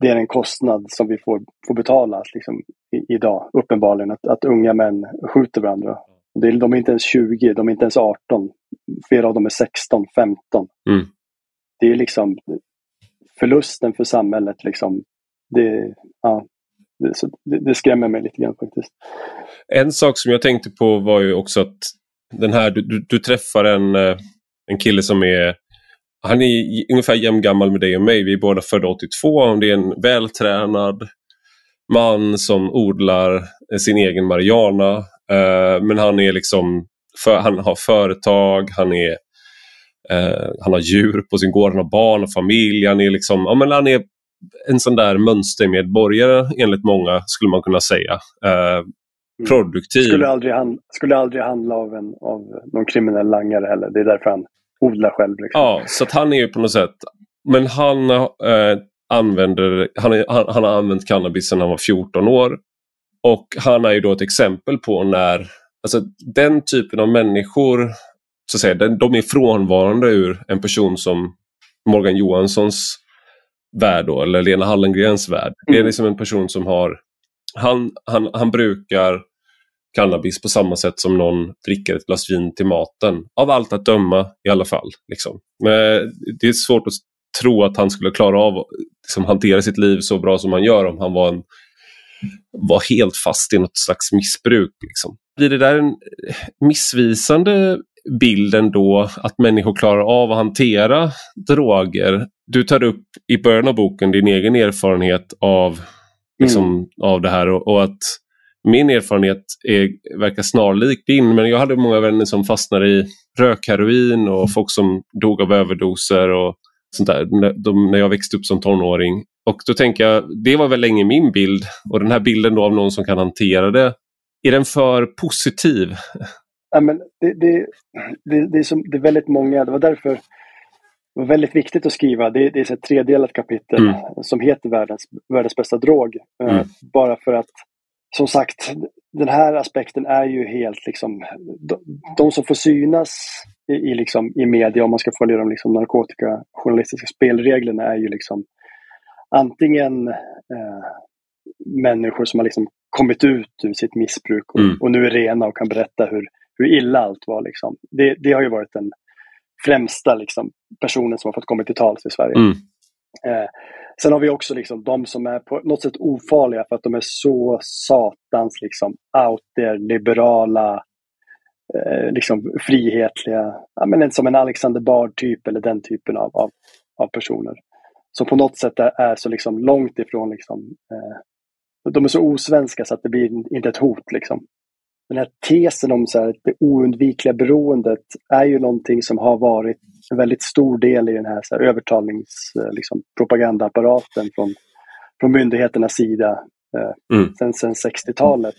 [SPEAKER 2] det är en kostnad som vi får, får betala liksom, i, idag, uppenbarligen, att, att unga män skjuter varandra. Det, de är inte ens 20, de är inte ens 18. Flera av dem är 16, 15.
[SPEAKER 1] Mm.
[SPEAKER 2] Det är liksom förlusten för samhället. Liksom, det, ja, det, det, det, skrämmer mig lite grann faktiskt.
[SPEAKER 1] En sak som jag tänkte på var ju också att den här, du, du, du träffar en, eh, en kille som är han är ungefär jämngammal med dig och mig. Vi är båda födda 82. Det är en vältränad man som odlar sin egen marijuana. Eh, men han är liksom, för, han har företag, han är eh, han har djur på sin gård, han har barn och familj. Han är, liksom, ja, men han är en sån där mönstermedborgare enligt många skulle man kunna säga. Eh, mm. produktiv.
[SPEAKER 2] Skulle aldrig, hand, skulle aldrig handla av, en, av någon kriminell langare heller. Det är därför han odlar själv. Liksom.
[SPEAKER 1] Ja, så han är ju på något sätt, men han eh, använder, han, han, han, har använt cannabis sedan han var 14 år. Och han är ju då ett exempel på när alltså, den typen av människor, så att säga, de är frånvarande ur en person som Morgan Johanssons värld då, eller Lena Hallengrens värld. Det är mm. liksom en person som har, han, han, han brukar cannabis på samma sätt som någon dricker ett glas vin till maten. Av allt att döma i alla fall. Liksom. Men det är svårt att tro att han skulle klara av att liksom, hantera sitt liv så bra som han gör om han var, en, var helt fast i något slags missbruk. Liksom. Blir det där en missvisande bild ändå att människor klarar av att hantera droger? Du tar upp i början av boken din egen erfarenhet av, liksom, mm. av det här och, och att min erfarenhet är, verkar snarlik din, men jag hade många vänner som fastnade i rökheroin och folk som dog av överdoser och sånt där de, när jag växte upp som tonåring. Och då tänker jag, det var väl länge min bild och den här bilden då av någon som kan hantera det, är den för positiv?
[SPEAKER 2] Ja, men det, det, det, det, är som, det är väldigt många, det var därför det var väldigt viktigt att skriva. Det, det är ett tredelat kapitel mm. som heter världens, världens bästa drog. Eh, mm. Bara för att som sagt, den här aspekten är ju helt liksom, de, de som får synas i, i, liksom, i media, om man ska följa de liksom, narkotikajournalistiska spelreglerna, är ju liksom antingen eh, människor som har liksom kommit ut ur sitt missbruk och, mm. och, nu är rena och kan berätta hur, hur illa allt var. Liksom. Det, det har ju varit den främsta liksom, personen som har fått komma till tals i Sverige. Mm. Eh, Sen har vi också liksom de som är på något sätt ofarliga för att de är så satans liksom out there, liberala, eh, liksom frihetliga. Ja, men som en Alexander Bard-typ eller den typen av, av, av, personer. Som på något sätt är, är så liksom långt ifrån, liksom, eh, de är så osvenska så att det blir inte ett hot. Liksom den här tesen om så här, det oundvikliga beroendet är ju någonting som har varit en väldigt stor del i den här, så här övertalningspropagandaapparaten liksom, från, från myndigheternas sida eh, mm. sen, sen 60-talet.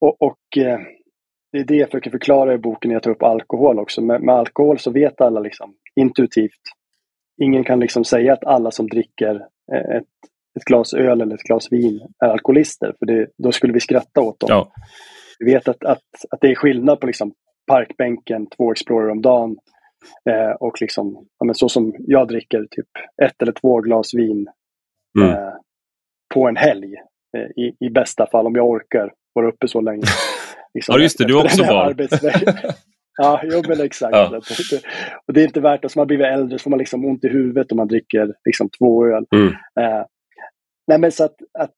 [SPEAKER 2] Och, och eh, det är det jag försöker förklara i boken när jag tar upp alkohol också. Med, med alkohol så vet alla liksom, intuitivt, ingen kan liksom säga att alla som dricker eh, ett, ett glas öl eller ett glas vin är alkoholister, för det, då skulle vi skratta åt dem. Ja. Vi vet att, att, att det är skillnad på liksom parkbänken, två Explorer om dagen eh, och liksom, ja, men så som jag dricker typ ett eller två glas vin mm. eh, på en helg. Eh, i, I bästa fall om jag orkar vara uppe så länge. [LAUGHS]
[SPEAKER 1] Liksom, ja just det, du har också barn. [LAUGHS]
[SPEAKER 2] ja, jo men exakt. Ja. Och det är inte värt det. Som man blir äldre så får man liksom ont i huvudet om man dricker liksom två öl. Mm. Eh, nej men så att, att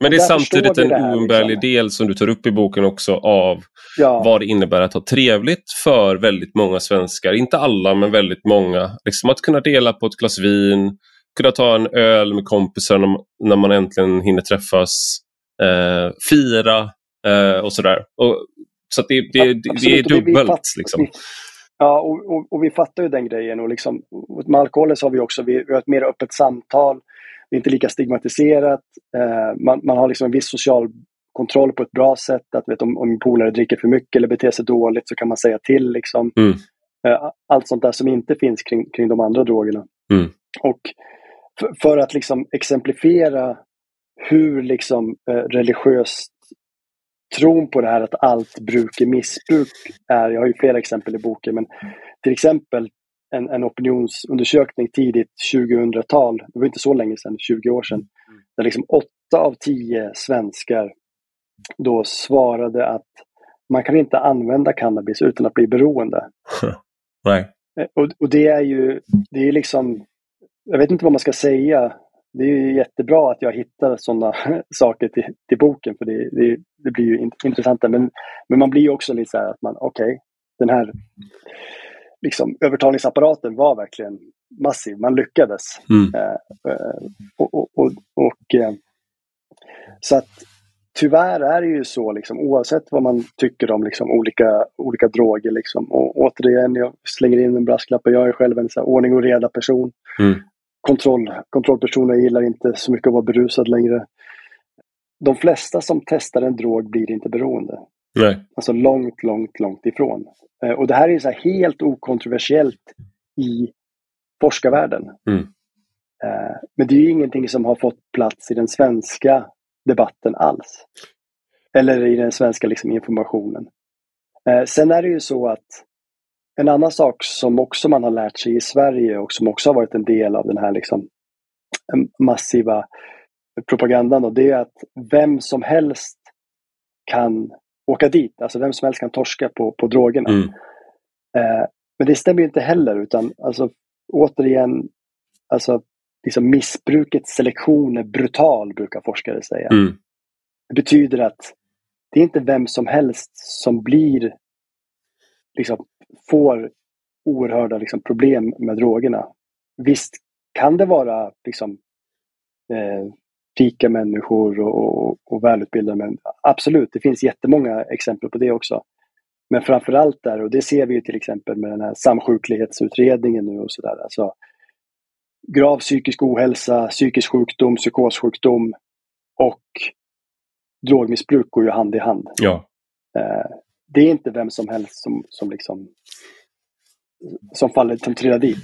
[SPEAKER 1] men det är samtidigt en oumbärlig liksom. del som du tar upp i boken också av ja. vad det innebär att ha trevligt för väldigt många svenskar. Inte alla, men väldigt många. Liksom att kunna dela på ett glas vin, kunna ta en öl med kompisar när, man äntligen hinner träffas, eh, fira eh, och sådär. Och, så det, det, det, det är dubbelt. Liksom.
[SPEAKER 2] vi, ja, och, och, och, vi fattar ju den grejen. Och liksom, med alkoholen så har vi också vi, vi har ett mer öppet samtal det är inte lika stigmatiserat. Eh, man, man har liksom en viss social kontroll på ett bra sätt. Att vet, om, om en polare dricker för mycket eller beter sig dåligt så kan man säga till. Liksom. Mm. Eh, allt sånt där som inte finns kring, kring de andra drogerna. Mm. Och för, för, att liksom exemplifiera hur liksom eh, religiöst tron på det här att allt bruk är missbruk är, jag har ju flera exempel i boken, men till exempel en, en opinionsundersökning tidigt 2000-tal, det var inte så länge sedan, 20 år sedan, där liksom åtta av tio svenskar då svarade att man kan inte använda cannabis utan att bli beroende. [LAUGHS]
[SPEAKER 1] Nej.
[SPEAKER 2] Eh, och, och det är ju, det är liksom, jag vet inte vad man ska säga. Det är ju jättebra att jag hittar sådana [LAUGHS] saker till, till boken för det, det, det blir ju intressant. Men, men man blir ju också lite så här att man, okej, okay, den här liksom, övertalningsapparaten var verkligen massiv. Man lyckades.
[SPEAKER 1] Mm.
[SPEAKER 2] Eh, eh och, och, och, och eh, så att tyvärr är det ju så, liksom, oavsett vad man tycker om liksom, olika, olika droger. Liksom. Och återigen, jag slänger in en brasklapp. Jag är själv en så här, ordning och reda person.
[SPEAKER 1] Mm.
[SPEAKER 2] Kontroll, kontrollpersoner gillar inte så mycket att vara berusad längre. De flesta som testar en drog blir inte beroende.
[SPEAKER 1] Nej.
[SPEAKER 2] Alltså långt, långt, långt ifrån. Eh, och det här är så här helt okontroversiellt i forskarvärlden.
[SPEAKER 1] Mm.
[SPEAKER 2] Eh, men det är ju ingenting som har fått plats i den svenska debatten alls. Eller i den svenska liksom, informationen. Eh, sen är det ju så att en annan sak som också man har lärt sig i Sverige och som också har varit en del av den här liksom, massiva propagandan, då, det är att vem som helst kan åka dit. Alltså vem som helst kan torska på, på drogerna.
[SPEAKER 1] Mm.
[SPEAKER 2] Eh, men det stämmer inte heller utan alltså, återigen, alltså, liksom missbrukets selektion är brutal brukar forskare säga.
[SPEAKER 1] Mm.
[SPEAKER 2] Det betyder att det är inte vem som helst som blir liksom, får oerhörda liksom, problem med drogerna. Visst kan det vara liksom, eh, rika människor och, och, och välutbildade män. Absolut, det finns jättemånga exempel på det också. Men framförallt där, och det ser vi till exempel med den här samsjuklighetsutredningen nu och sådär. Alltså, grav psykisk ohälsa, psykisk sjukdom, psykossjukdom och drogmissbruk går ju hand i hand.
[SPEAKER 1] Ja.
[SPEAKER 2] Eh, det är inte vem som helst som, som liksom som faller, som trillar dit.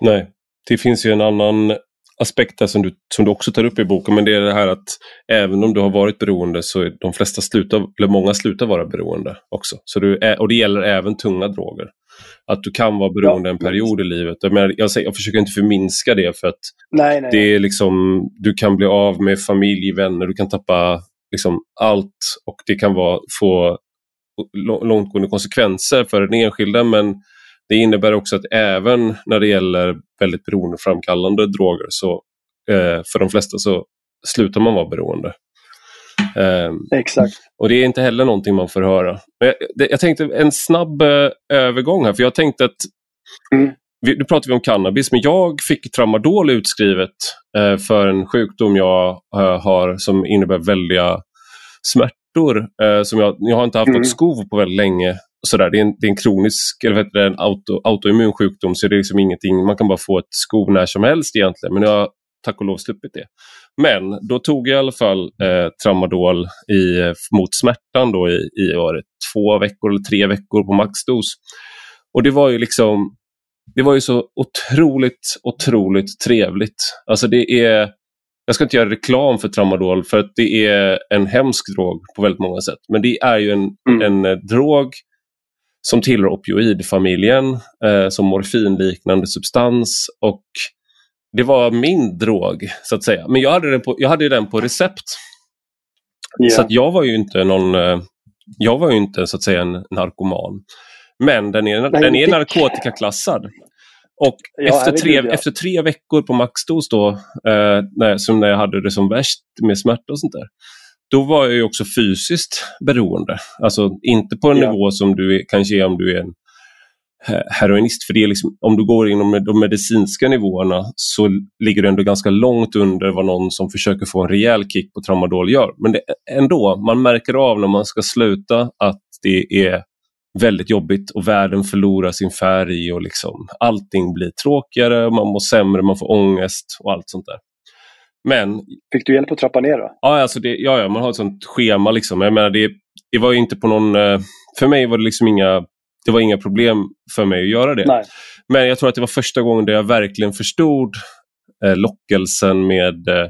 [SPEAKER 1] Nej, det finns ju en annan aspekt där som du, som du också tar upp i boken, men det är det här att även om du har varit beroende så är de flesta slutar, eller många slutar vara beroende också. Så du och det gäller även tunga droger. Att du kan vara beroende ja, en period i livet. Jag, menar, jag, säger, jag försöker inte förminska det för att
[SPEAKER 2] nej, nej.
[SPEAKER 1] det är liksom, du kan bli av med familj, vänner, du kan tappa liksom allt och det kan vara, få långtgående konsekvenser för den enskilda men det innebär också att även när det gäller väldigt beroendeframkallande droger så eh, för de flesta så slutar man vara beroende.
[SPEAKER 2] Eh, Exakt.
[SPEAKER 1] Och det är inte heller någonting man får höra. Jag, jag tänkte en snabb eh, övergång här, för jag tänkte att
[SPEAKER 2] mm.
[SPEAKER 1] vi, nu pratar vi om cannabis, men jag fick tramadol utskrivet eh, för en sjukdom jag har som innebär väldiga smärtor. Som jag, jag har inte haft mm. något skov på väldigt länge sådär, det, är en, det är en kronisk, eller vet du, en auto, autoimmun sjukdom så det är liksom ingenting, man kan bara få ett skov när som helst egentligen. Men jag har tack och lov sluppit det. Men då tog jag i alla fall eh, tramadol i, mot smärtan då i, i var det, två veckor eller tre veckor på maxdos. Och det var ju liksom det var ju så otroligt, otroligt trevligt. Alltså det är, jag ska inte göra reklam för tramadol för att det är en hemsk drog på väldigt många sätt. Men det är ju en, mm. en eh, drog som tillhör opioidfamiljen eh, som morfinliknande substans och det var min drog så att säga. Men jag hade den på, jag hade den på recept. Yeah. Så att jag var ju inte någon, eh, jag var ju inte så att säga en narkoman. Men den är, Nej, den är narkotikaklassad. Och ja, efter, tre, efter tre veckor på maxdos då, eh, när, som när jag hade det som värst med smärta och sånt där, då var jag ju också fysiskt beroende. Alltså inte på en ja. nivå som du kanske är om du är en heroinist. För det är liksom, om du går inom de medicinska nivåerna så ligger du ändå ganska långt under vad någon som försöker få en rejäl kick på tramadol gör. Men det, ändå, man märker av när man ska sluta att det är väldigt jobbigt och världen förlorar sin färg och liksom allting blir tråkigare, man mår sämre, man får ångest och allt sånt där. Men,
[SPEAKER 2] Fick du hjälp att trappa ner då?
[SPEAKER 1] Ja, alltså det, ja, ja man har ett sånt schema. Liksom. Jag menar, det, det var inte på någon... Eh, för mig var det liksom inga, det var inga problem för mig att göra det.
[SPEAKER 2] Nej.
[SPEAKER 1] Men jag tror att det var första gången där jag verkligen förstod eh, lockelsen med, eh,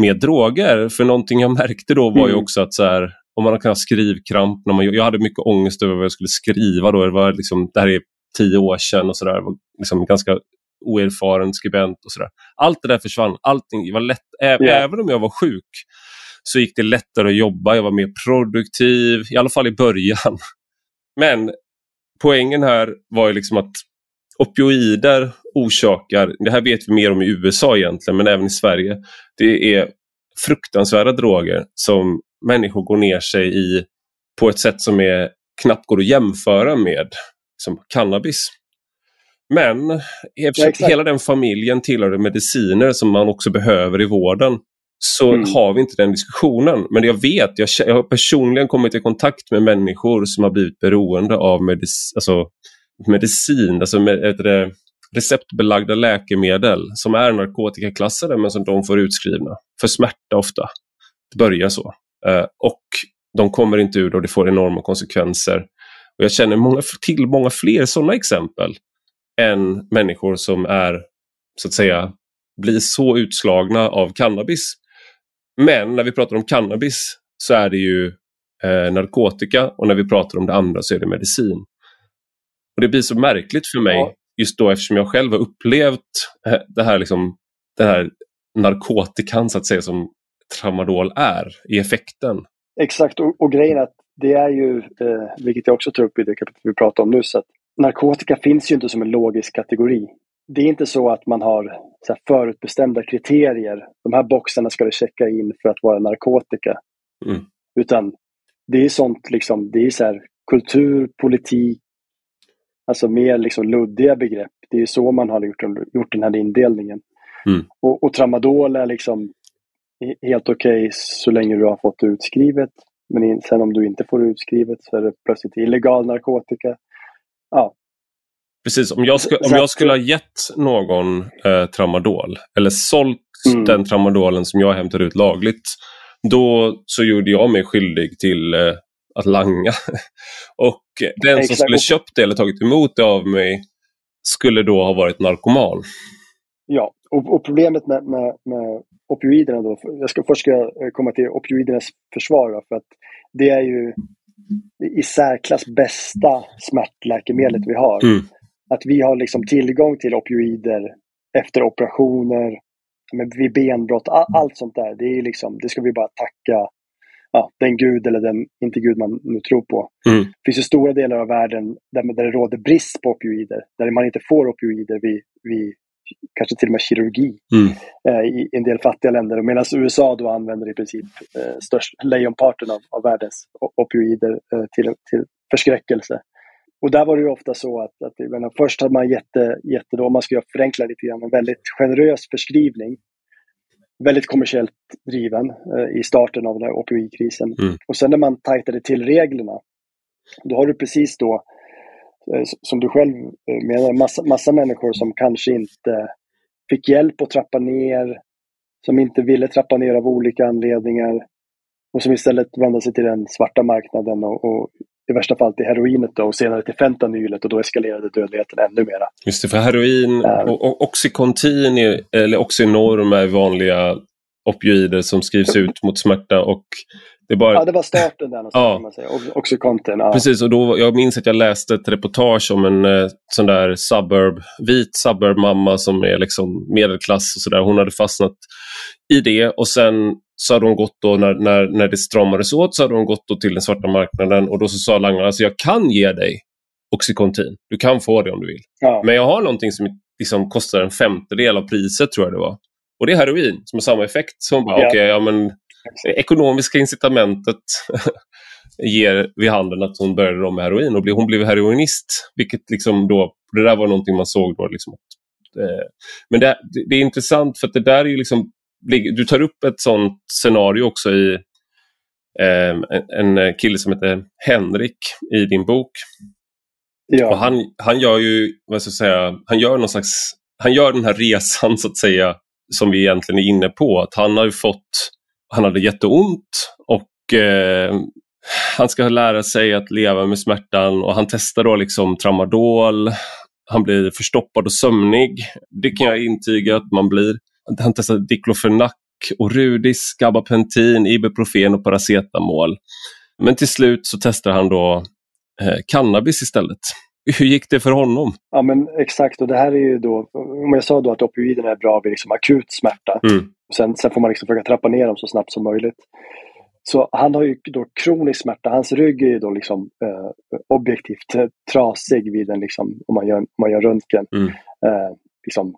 [SPEAKER 1] med droger. För någonting jag märkte då var ju mm. också att så här, om man kan ha skrivkramp, när man, jag hade mycket ångest över vad jag skulle skriva då. Det, var liksom, det här är tio år sedan och sådär. Liksom ganska oerfaren skribent och sådär. Allt det där försvann. Allting var lätt. Ä yeah. Även om jag var sjuk så gick det lättare att jobba. Jag var mer produktiv, i alla fall i början. [LAUGHS] Men poängen här var ju liksom att opioider orsakar, det här vet vi mer om i USA egentligen, men även i Sverige, det är fruktansvärda droger som människor går ner sig i på ett sätt som är, knappt går att jämföra med som cannabis. Men eftersom ja, hela den familjen tillhör mediciner som man också behöver i vården så mm. har vi inte den diskussionen. Men jag vet, jag, jag har personligen kommit i kontakt med människor som har blivit beroende av medic alltså, medicin, alltså med, det, receptbelagda läkemedel som är narkotikaklassade men som de får utskrivna för smärta ofta. Det börjar så. Uh, och de kommer inte ur och det får enorma konsekvenser. Och Jag känner många, till många fler sådana exempel än människor som är, så att säga, blir så utslagna av cannabis. Men när vi pratar om cannabis så är det ju eh, narkotika och när vi pratar om det andra så är det medicin. Och Det blir så märkligt för mig ja. just då eftersom jag själv har upplevt eh, det här, liksom, den här narkotikan så att säga som tramadol är i effekten.
[SPEAKER 2] Exakt och, och grejen är att det är ju, eh, vilket jag också tar upp i det vi pratar om nu, så att narkotika finns ju inte som en logisk kategori. Det är inte så att man har så förutbestämda kriterier. De här boxarna ska du checka in för att vara narkotika. Mm. Utan det är sånt liksom, det är så här, kultur, politik, alltså mer liksom luddiga begrepp. Det är så man har gjort, gjort den här indelningen. Mm. Och, och, tramadol är liksom helt okej okay så länge du har fått det utskrivet. Men sen om du inte får det utskrivet så är det plötsligt illegal narkotika. Ja.
[SPEAKER 1] Precis, om jag, ska, om jag skulle ha gett någon eh, tramadol eller sålt mm. den tramadolen som jag hämtar ut lagligt, då så gjorde jag mig skyldig till eh, att langa. [LAUGHS] och den Exakt. som skulle köpt det eller tagit emot det av mig skulle då ha varit narkoman.
[SPEAKER 2] Ja, och, och problemet med, med, med, opioiderna då, jag ska, först ska jag komma till opioidernas försvar då, för att det är ju i särklass bästa smärtläkemedlet vi har. Mm. Att vi har liksom tillgång till opioider efter operationer, vid benbrott, all, allt sånt där. Det, är liksom, det ska vi bara tacka ja, den gud eller den, inte gud man nu tror på. Mm. Det finns ju stora delar av världen där, där det råder brist på opioider, där man inte får opioider vid, vid kanske till och med kirurgi mm. eh, i en del fattiga länder. Medan USA då använder i princip eh, störst, lejonparten av, av världens opioider eh, till, till förskräckelse. Och där var det ju ofta så att, att menar, först hade man jätte, jätte då, man ska förenkla lite grann, en väldigt generös förskrivning. Väldigt kommersiellt driven eh, i starten av den här opioidkrisen. Mm. Och sen när man tajtade till reglerna, då har du precis då som du själv eh, menar, massa, massa människor som kanske inte fick hjälp att trappa ner, som inte ville trappa ner av olika anledningar och som istället vände sig till den svarta marknaden och, och i värsta fall till heroinet då, och senare till fentanylet och då eskalerade dödligheten ännu mera.
[SPEAKER 1] Just det, för heroin och, och Oxycontin är, eller Oxynorm är vanliga opioider som skrivs ut mot smärta och
[SPEAKER 2] det, bara... ja, det var starten där någonstans ja. kan man säga. Också content. Ja.
[SPEAKER 1] Precis, och då, jag minns att jag läste ett reportage om en eh, sån där suburb, vit suburb-mamma som är liksom medelklass och sådär. Hon hade fastnat i det och sen så hade hon gått då när, när, när det stramades åt så hade hon gått då till den svarta marknaden och då så sa langarna alltså jag kan ge dig Oxycontin. Du kan få det om du vill. Ja. Men jag har någonting som liksom kostar en femtedel av priset tror jag det var. Och det är heroin som har samma effekt. Så hon bara, ja. Okay, ja men ekonomiska incitamentet [LAUGHS] ger vid handen att hon började då med heroin och hon blev heroinist. Vilket liksom då, det där var någonting man såg då. Liksom. Eh, men det, det, är intressant för att det där är liksom, du tar upp ett sånt scenario också i eh, en kille som heter Henrik i din bok. Ja. Och han, han gör ju, vad ska jag säga, han gör någon slags, han gör den här resan så att säga som vi egentligen är inne på. Att han har fått han hade jätteont och eh, han ska lära sig att leva med smärtan och han testar då liksom tramadol. Han blir förstoppad och sömnig. Det kan jag intyga att man blir. Han testar diklofenak och Rudis, gabapentin, ibuprofen och paracetamol. Men till slut så testar han då eh, cannabis istället. Hur gick det för honom?
[SPEAKER 2] Ja men exakt och det här är ju då, om jag sa då att opioiderna är bra vid liksom akut smärta.
[SPEAKER 1] Mm.
[SPEAKER 2] Sen, sen får man liksom försöka trappa ner dem så snabbt som möjligt. Så han har ju då kronisk smärta. Hans rygg är ju då liksom eh, objektivt trasig vid en, liksom, om, man gör, om man gör röntgen.
[SPEAKER 1] Mm.
[SPEAKER 2] Eh, liksom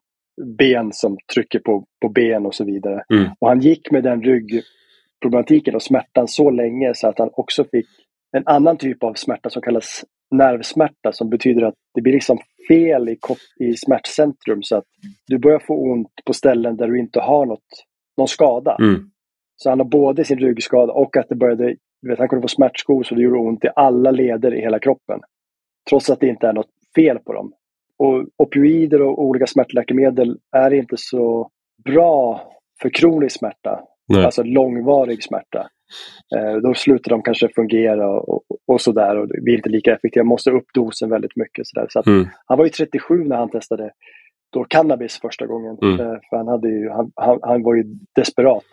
[SPEAKER 2] ben som trycker på, på ben och så vidare.
[SPEAKER 1] Mm.
[SPEAKER 2] Och han gick med den ryggproblematiken och smärtan så länge så att han också fick en annan typ av smärta som kallas nervsmärta som betyder att det blir liksom fel i, i smärtcentrum så att du börjar få ont på ställen där du inte har något, någon skada.
[SPEAKER 1] Mm.
[SPEAKER 2] Så han har både sin ryggskada och att det började, du vet, han kunde få smärtskor så det gjorde ont i alla leder i hela kroppen. Trots att det inte är något fel på dem. Och opioider och olika smärtläkemedel är inte så bra för kronisk smärta,
[SPEAKER 1] Nej.
[SPEAKER 2] alltså långvarig smärta. Eh, då slutar de kanske fungera och, och sådär och blir inte lika effektiva. Måste upp dosen väldigt mycket. Så, så
[SPEAKER 1] Mm.
[SPEAKER 2] Han var ju 37 när han testade då cannabis första gången.
[SPEAKER 1] Mm.
[SPEAKER 2] Eh, för han, hade ju, han, han, han var ju desperat.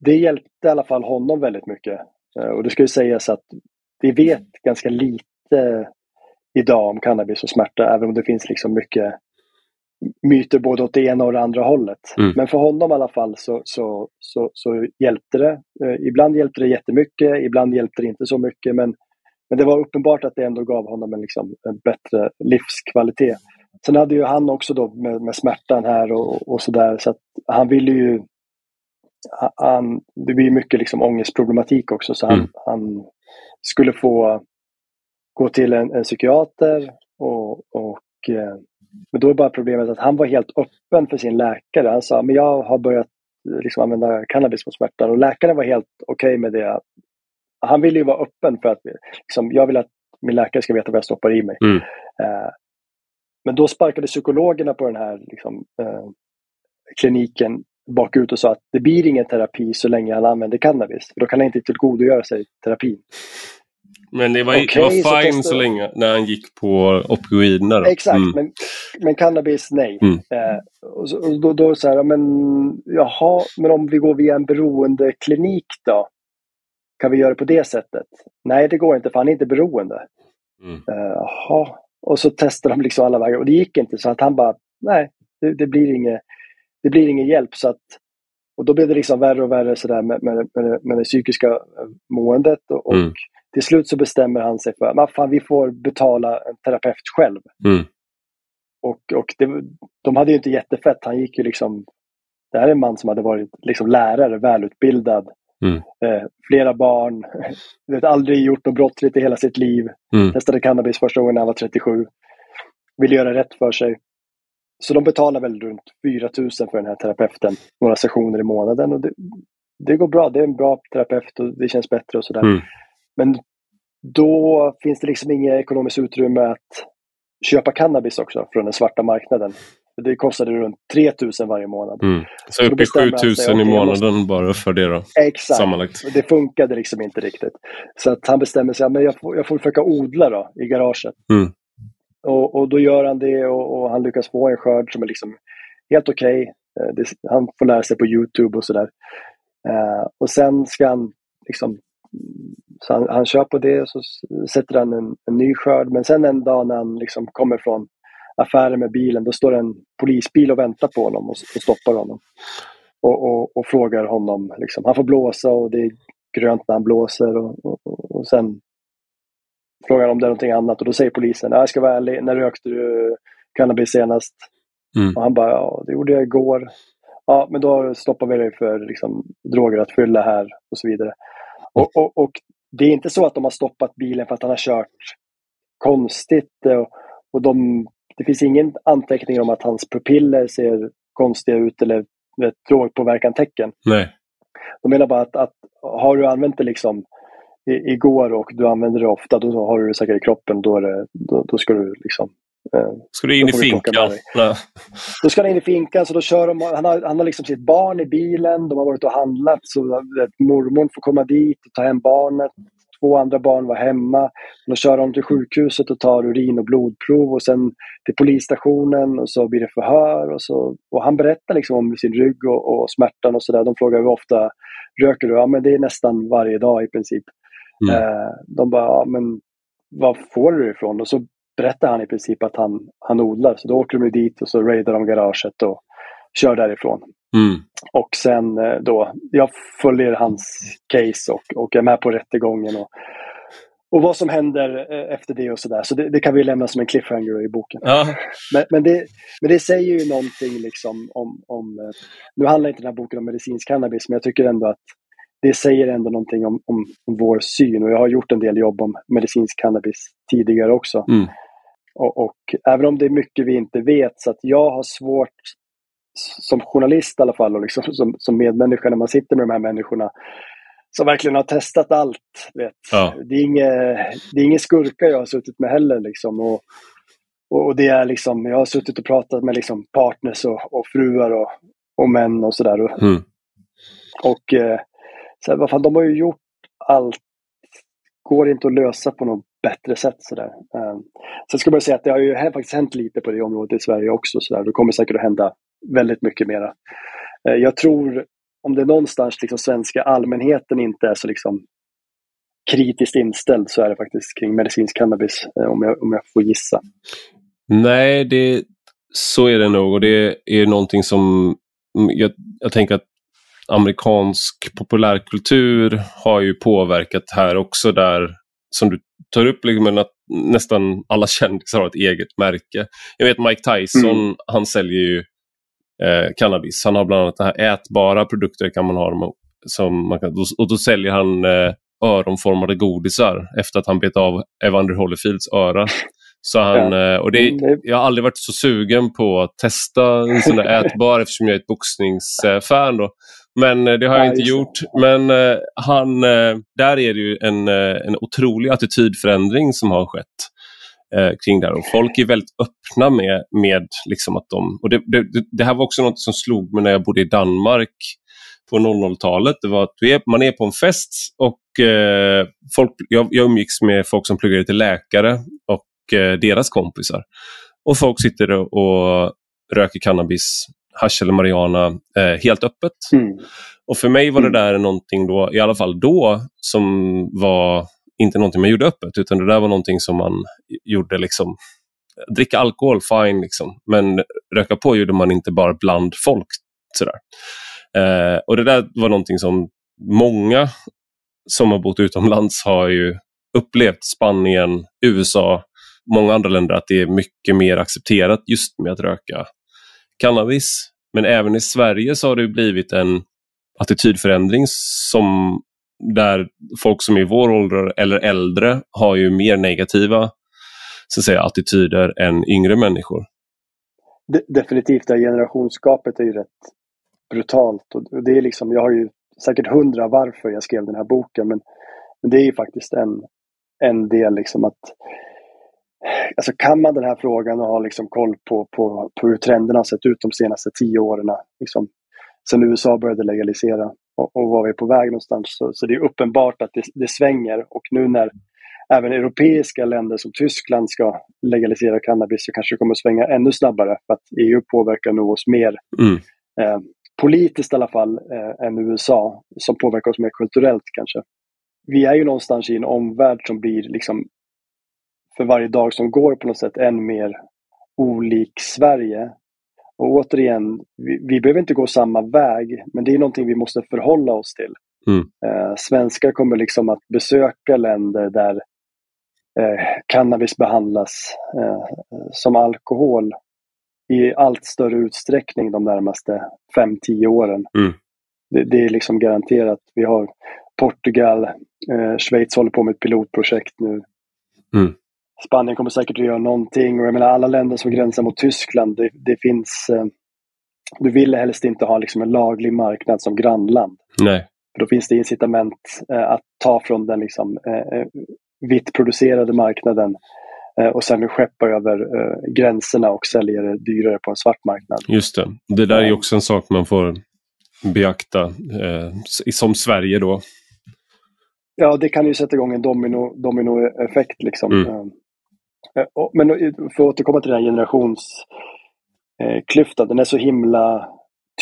[SPEAKER 2] Det hjälpte i alla fall honom väldigt mycket. Eh, och det ska ju sägas att vi vet ganska lite idag om cannabis och smärta, även om det finns liksom mycket myter både åt det ena och det andra hållet.
[SPEAKER 1] Mm.
[SPEAKER 2] Men för honom i alla fall så, så, så, så hjälpte det. Eh, ibland hjälpte det jättemycket, ibland hjälpte det inte så mycket. Men, men det var uppenbart att det ändå gav honom en, liksom, en bättre livskvalitet. Sen hade ju han också då med, med smärtan här och, och sådär, så att han ville ju han, det blir mycket liksom ångestproblematik också så han,
[SPEAKER 1] Mm.
[SPEAKER 2] han skulle få gå till en, en psykiater och, och eh, men då är bara problemet att han var helt öppen för sin läkare. Han sa, men jag har börjat liksom använda cannabis mot smärtan och läkaren var helt okej med det. Han ville ju vara öppen för att liksom, jag vill att min läkare ska veta vad jag stoppar i mig.
[SPEAKER 1] Mm.
[SPEAKER 2] Eh, men då sparkade psykologerna på den här liksom, eh, kliniken bakut och sa att det blir ingen terapi så länge han använder cannabis. För då kan han inte tillgodogöra sig terapin.
[SPEAKER 1] Men det var,
[SPEAKER 2] Okej,
[SPEAKER 1] det var
[SPEAKER 2] så
[SPEAKER 1] fine
[SPEAKER 2] testa-
[SPEAKER 1] så länge när han gick på opioiderna. då.
[SPEAKER 2] Exakt,
[SPEAKER 1] Mm.
[SPEAKER 2] men, men cannabis nej.
[SPEAKER 1] Mm.
[SPEAKER 2] Eh, och, så, och då, då så här, ja, men jaha, men om vi går via en beroendeklinik då? Kan vi göra det på det sättet? Nej, det går inte för han är inte beroende.
[SPEAKER 1] Mm.
[SPEAKER 2] Eh, Jaha, och så testade de liksom alla vägar och det gick inte så att han bara, nej, det, det blir inget det blir ingen hjälp. Så att, och då blev det liksom värre och värre så där med, med, med, med det psykiska eh, måendet. Och, och
[SPEAKER 1] Mm.
[SPEAKER 2] Till slut så bestämmer han sig för att vi får betala en terapeut själv.
[SPEAKER 1] Mm.
[SPEAKER 2] Och, och det, de hade ju inte jättefett. Han gick ju liksom... Det här är en man som hade varit liksom lärare, välutbildad.
[SPEAKER 1] Mm.
[SPEAKER 2] Eh, flera barn. [LAUGHS] Vet, aldrig gjort något brottsligt i hela sitt liv.
[SPEAKER 1] Mm.
[SPEAKER 2] Testade cannabis första gången när han var 37. Ville göra rätt för sig. Så de betalar väl runt 4 000 för den här terapeuten. Några sessioner i månaden. Och det, det går bra. Det är en bra terapeut och det känns bättre och sådär.
[SPEAKER 1] Mm.
[SPEAKER 2] Men då finns det liksom inget ekonomiskt utrymme att köpa cannabis också från den svarta marknaden. Det kostade runt 3 000 varje månad.
[SPEAKER 1] Mm. Så upp i
[SPEAKER 2] bestämmer han sig,
[SPEAKER 1] 7000 i månaden bara för det då?
[SPEAKER 2] Exakt.
[SPEAKER 1] Sammanlagt.
[SPEAKER 2] Det funkade liksom inte riktigt. Så att han bestämmer sig, men jag får, jag får försöka odla då i garaget.
[SPEAKER 1] Mm.
[SPEAKER 2] Och, och då gör han det och, och han lyckas få en skörd som är liksom helt okej. Eh, det- Han får lära sig på Youtube och sådär. Eh, och sen ska han liksom så han, han kör på det och så sätter han en, en ny skörd. Men sen en dag när han liksom kommer från affären med bilen, då står en polisbil och väntar på honom och, och stoppar honom. Och, och, och frågar honom, liksom, han får blåsa och det är grönt när han blåser. Och, och, sen frågar han om det är någonting annat och då säger polisen, "Ja, jag ska vara ärlig, när rökte du cannabis senast?
[SPEAKER 1] Mm.
[SPEAKER 2] Och han bara, ja det gjorde jag igår. Ja, men då stoppar vi dig för liksom, droger att fylla här och så vidare. Och, och, och det är inte så att de har stoppat bilen för att han har kört konstigt. Och, och de, det finns ingen anteckning om att hans pupiller ser konstiga ut eller vet, drogpåverkan tecken.
[SPEAKER 1] Nej.
[SPEAKER 2] De menar bara att, att har du använt det liksom i, igår och du använder det ofta, då har du det säkert i kroppen. Då, det, då, då ska du liksom eh,
[SPEAKER 1] Ska du in
[SPEAKER 2] Då
[SPEAKER 1] i finkan?
[SPEAKER 2] Då ska han in i finkan, så då kör de, han, har, han har liksom sitt barn i bilen, de har varit och handlat, så mormor får komma dit och ta hem barnet, två andra barn var hemma. De kör dem till sjukhuset och tar urin och blodprov och sen till polisstationen och så blir det förhör. Och, så, och han berättar liksom om sin rygg och, och smärtan och sådär. De frågar hur ofta röker du? Ja, men det är nästan varje dag i princip. Mm. Eh, de bara, ja, men var får du det ifrån? Och så berättar han i princip att han, han odlar. Så då åker de dit och så raidar de garaget och kör därifrån.
[SPEAKER 1] Mm.
[SPEAKER 2] Och sen eh, då, jag följer hans case och, och är med på rättegången. Och, och vad som händer eh, efter det och sådär. Så det, det, kan vi lämna som en cliffhanger i boken.
[SPEAKER 1] Ja.
[SPEAKER 2] Men, men, det, men det säger ju någonting liksom om, om... Eh, nu handlar inte den här boken om medicinsk cannabis, men jag tycker ändå att det säger ändå någonting om, om, om vår syn. Och jag har gjort en del jobb om medicinsk cannabis tidigare också.
[SPEAKER 1] Mm.
[SPEAKER 2] Och, och, även om det är mycket vi inte vet, så att jag har svårt som journalist i alla fall och liksom, som, som medmänniska när man sitter med de här människorna som verkligen har testat allt. Vet.
[SPEAKER 1] Ja.
[SPEAKER 2] Det, är inga, det är inga skurkar jag har suttit med heller. Liksom. Och, och det är liksom, jag har suttit och pratat med liksom partners och, och fruar och, och män och sådär.
[SPEAKER 1] Mm.
[SPEAKER 2] Och eh, så här, vad fan, de har ju gjort allt. Går inte att lösa på något bättre sätt. Sådär. Um, sen ska jag säga att det har ju faktiskt hänt lite på det området i Sverige också. Sådär. Det kommer säkert att hända väldigt mycket mera. Uh, jag tror, om det är någonstans liksom svenska allmänheten inte är så liksom kritiskt inställd så är det faktiskt kring medicinsk cannabis, uh, om, jag, om jag får gissa.
[SPEAKER 1] Nej, det, så är det nog och det är någonting som mm, jag, jag tänker att amerikansk populärkultur har ju påverkat här också där, som du tar upp, liksom, att nästan alla kändisar har ett eget märke. Jag vet Mike Tyson, mm. han säljer ju eh, cannabis. Han har bland annat det här ätbara produkter kan man ha. Som man kan, och då säljer han eh, öronformade godisar efter att han bet av Evander Holyfields öra. Så han, ja. Eh, och det, mm, jag har aldrig varit så sugen på att testa en sån där [LAUGHS] ätbar eftersom jag är ett boxningsfan. Då. Men eh, det har jag inte gjort. Men uh, han, uh, där är det ju en, en otrolig attitydförändring som har skett kring det här. Och folk är väldigt öppna med, med liksom att de... Och det, det, det här var också något som slog mig när jag bodde i Danmark på 00-talet. Det var att man är på en fest och folk, jag, jag umgicks med folk som pluggade till läkare och deras kompisar. Och folk sitter och röker cannabis hash eller marijuana eh, helt öppet.
[SPEAKER 2] Mm.
[SPEAKER 1] Och för mig var det mm. där någonting då, i alla fall då, som var inte någonting man gjorde öppet, utan det där var någonting som man gjorde liksom Dricka alkohol, fine, liksom. men röka på gjorde man inte bara bland folk. Sådär. Eh, och det där var någonting som många som har bott utomlands har ju upplevt. Spanien, USA, många andra länder, att det är mycket mer accepterat just med att röka cannabis. Men även i Sverige så har det blivit en attitydförändring som där folk som är i vår ålder eller äldre har ju mer negativa så att säga, attityder än yngre människor.
[SPEAKER 2] De definitivt, det generationsskapet är ju rätt brutalt. Och det är liksom, jag har ju säkert hundra varför jag skrev den här boken, men, men det är ju faktiskt en, en del liksom att Alltså kan man den här frågan och ha liksom koll på, på, på hur trenderna har sett ut de senaste tio åren, liksom, sen USA började legalisera och, och var vi är på väg någonstans, så, så det är uppenbart att det, det svänger. Och nu när även europeiska länder som Tyskland ska legalisera cannabis så kanske det kommer att svänga ännu snabbare för att EU påverkar nog oss mer
[SPEAKER 1] mm.
[SPEAKER 2] eh, politiskt i alla fall eh, än USA som påverkar oss mer kulturellt kanske. Vi är ju någonstans i en omvärld som blir liksom för varje dag som går på något sätt än mer olik Sverige. Och återigen, vi, vi behöver inte gå samma väg, men det är någonting vi måste förhålla oss till.
[SPEAKER 1] Mm.
[SPEAKER 2] Eh, svenskar kommer liksom att besöka länder där eh, cannabis behandlas eh, som alkohol i allt större utsträckning de närmaste 5-10 åren.
[SPEAKER 1] Mm.
[SPEAKER 2] Det, det, är liksom garanterat. Vi har Portugal, eh, Schweiz håller på med ett pilotprojekt nu.
[SPEAKER 1] Mm.
[SPEAKER 2] Spanien kommer säkert att göra någonting och jag menar alla länder som gränsar mot Tyskland, det, det finns... Eh, du vill helst inte ha liksom en laglig marknad som grannland.
[SPEAKER 1] Nej.
[SPEAKER 2] För då finns det incitament eh, att ta från den liksom, eh, eh vitt producerade marknaden eh, och sen skeppa över eh, gränserna och sälja det dyrare på en svart marknad.
[SPEAKER 1] Just det. Det där är också en sak man får beakta, som Sverige då.
[SPEAKER 2] Ja, det kan ju sätta igång en domino, dominoeffekt. Liksom. Mm. Eh, men för att återkomma till den här generationsklyftan, den är så himla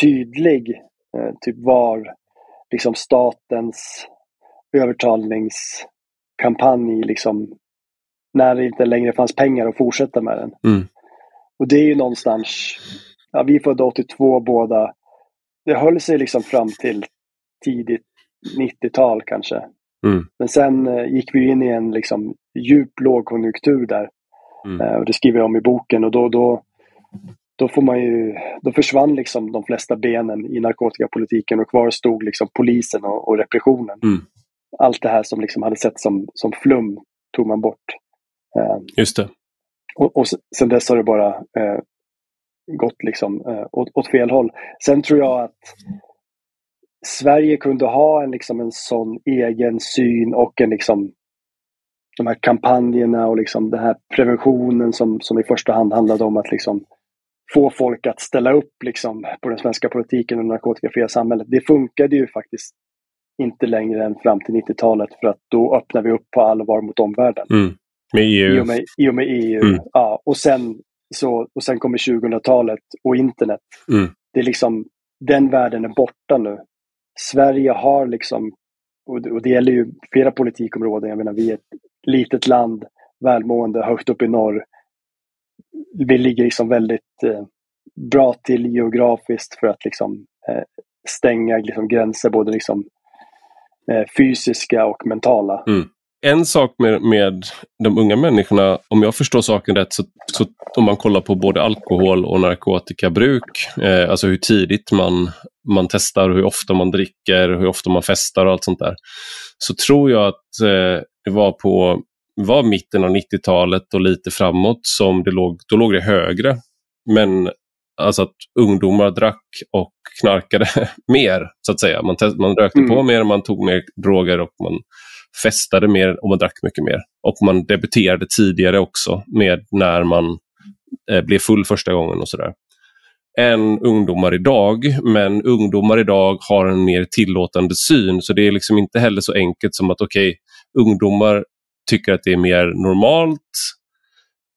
[SPEAKER 2] tydlig. Eh, typ var liksom statens övertalningskampanj, liksom, när det inte längre fanns pengar att fortsätta med den.
[SPEAKER 1] Mm.
[SPEAKER 2] Och det är ju någonstans, ja, vi födda 82 båda. Det höll sig liksom fram till tidigt 90-tal kanske.
[SPEAKER 1] Mm.
[SPEAKER 2] Men sen eh, gick vi in i en liksom, djup lågkonjunktur där. Mm. Eh, och det skriver jag om i boken och då, då, då, får man ju, då försvann liksom de flesta benen i narkotikapolitiken och kvar stod liksom polisen och, och repressionen.
[SPEAKER 1] Mm.
[SPEAKER 2] Allt det här som liksom hade sett som, som flum tog man bort.
[SPEAKER 1] Eh, Just det.
[SPEAKER 2] Och, och sen dess har det bara eh, gått liksom, eh, åt, åt, fel håll. Sen tror jag att Sverige kunde ha en, liksom, en sån egen syn och en liksom, de här kampanjerna och liksom den här preventionen som, som i första hand handlade om att liksom få folk att ställa upp liksom på den svenska politiken och narkotikafria samhället. Det funkade ju faktiskt inte längre än fram till 90-talet för att då öppnar vi upp på allvar mot omvärlden.
[SPEAKER 1] Mm. Med EU.
[SPEAKER 2] I och med, i och med EU. Mm. Ja, och, sen, så, och sen kommer 2000-talet och internet.
[SPEAKER 1] Mm.
[SPEAKER 2] Det är liksom, den världen är borta nu. Sverige har liksom, och det gäller ju flera politikområden, jag menar vi är ett litet land, välmående, högt upp i norr. Vi ligger liksom väldigt eh, bra till geografiskt för att liksom eh, stänga liksom gränser, både liksom eh, fysiska och mentala.
[SPEAKER 1] Mm en sak med, med de unga människorna, om jag förstår saken rätt, så, så om man kollar på både alkohol och narkotikabruk, eh, alltså hur tidigt man, man testar, hur ofta man dricker, hur ofta man festar och allt sånt där, så tror jag att eh, det var på var mitten av 90-talet och lite framåt som det låg, då låg det högre. Men alltså att ungdomar drack och knarkade [LAUGHS] mer, så att säga. Man, man rökte mm. på mer, man tog mer droger och man festade mer och man drack mycket mer. Och man debuterade tidigare också med när man eh, blev full första gången och sådär. Än ungdomar idag, men ungdomar idag har en mer tillåtande syn så det är liksom inte heller så enkelt som att okej, okay, ungdomar tycker att det är mer normalt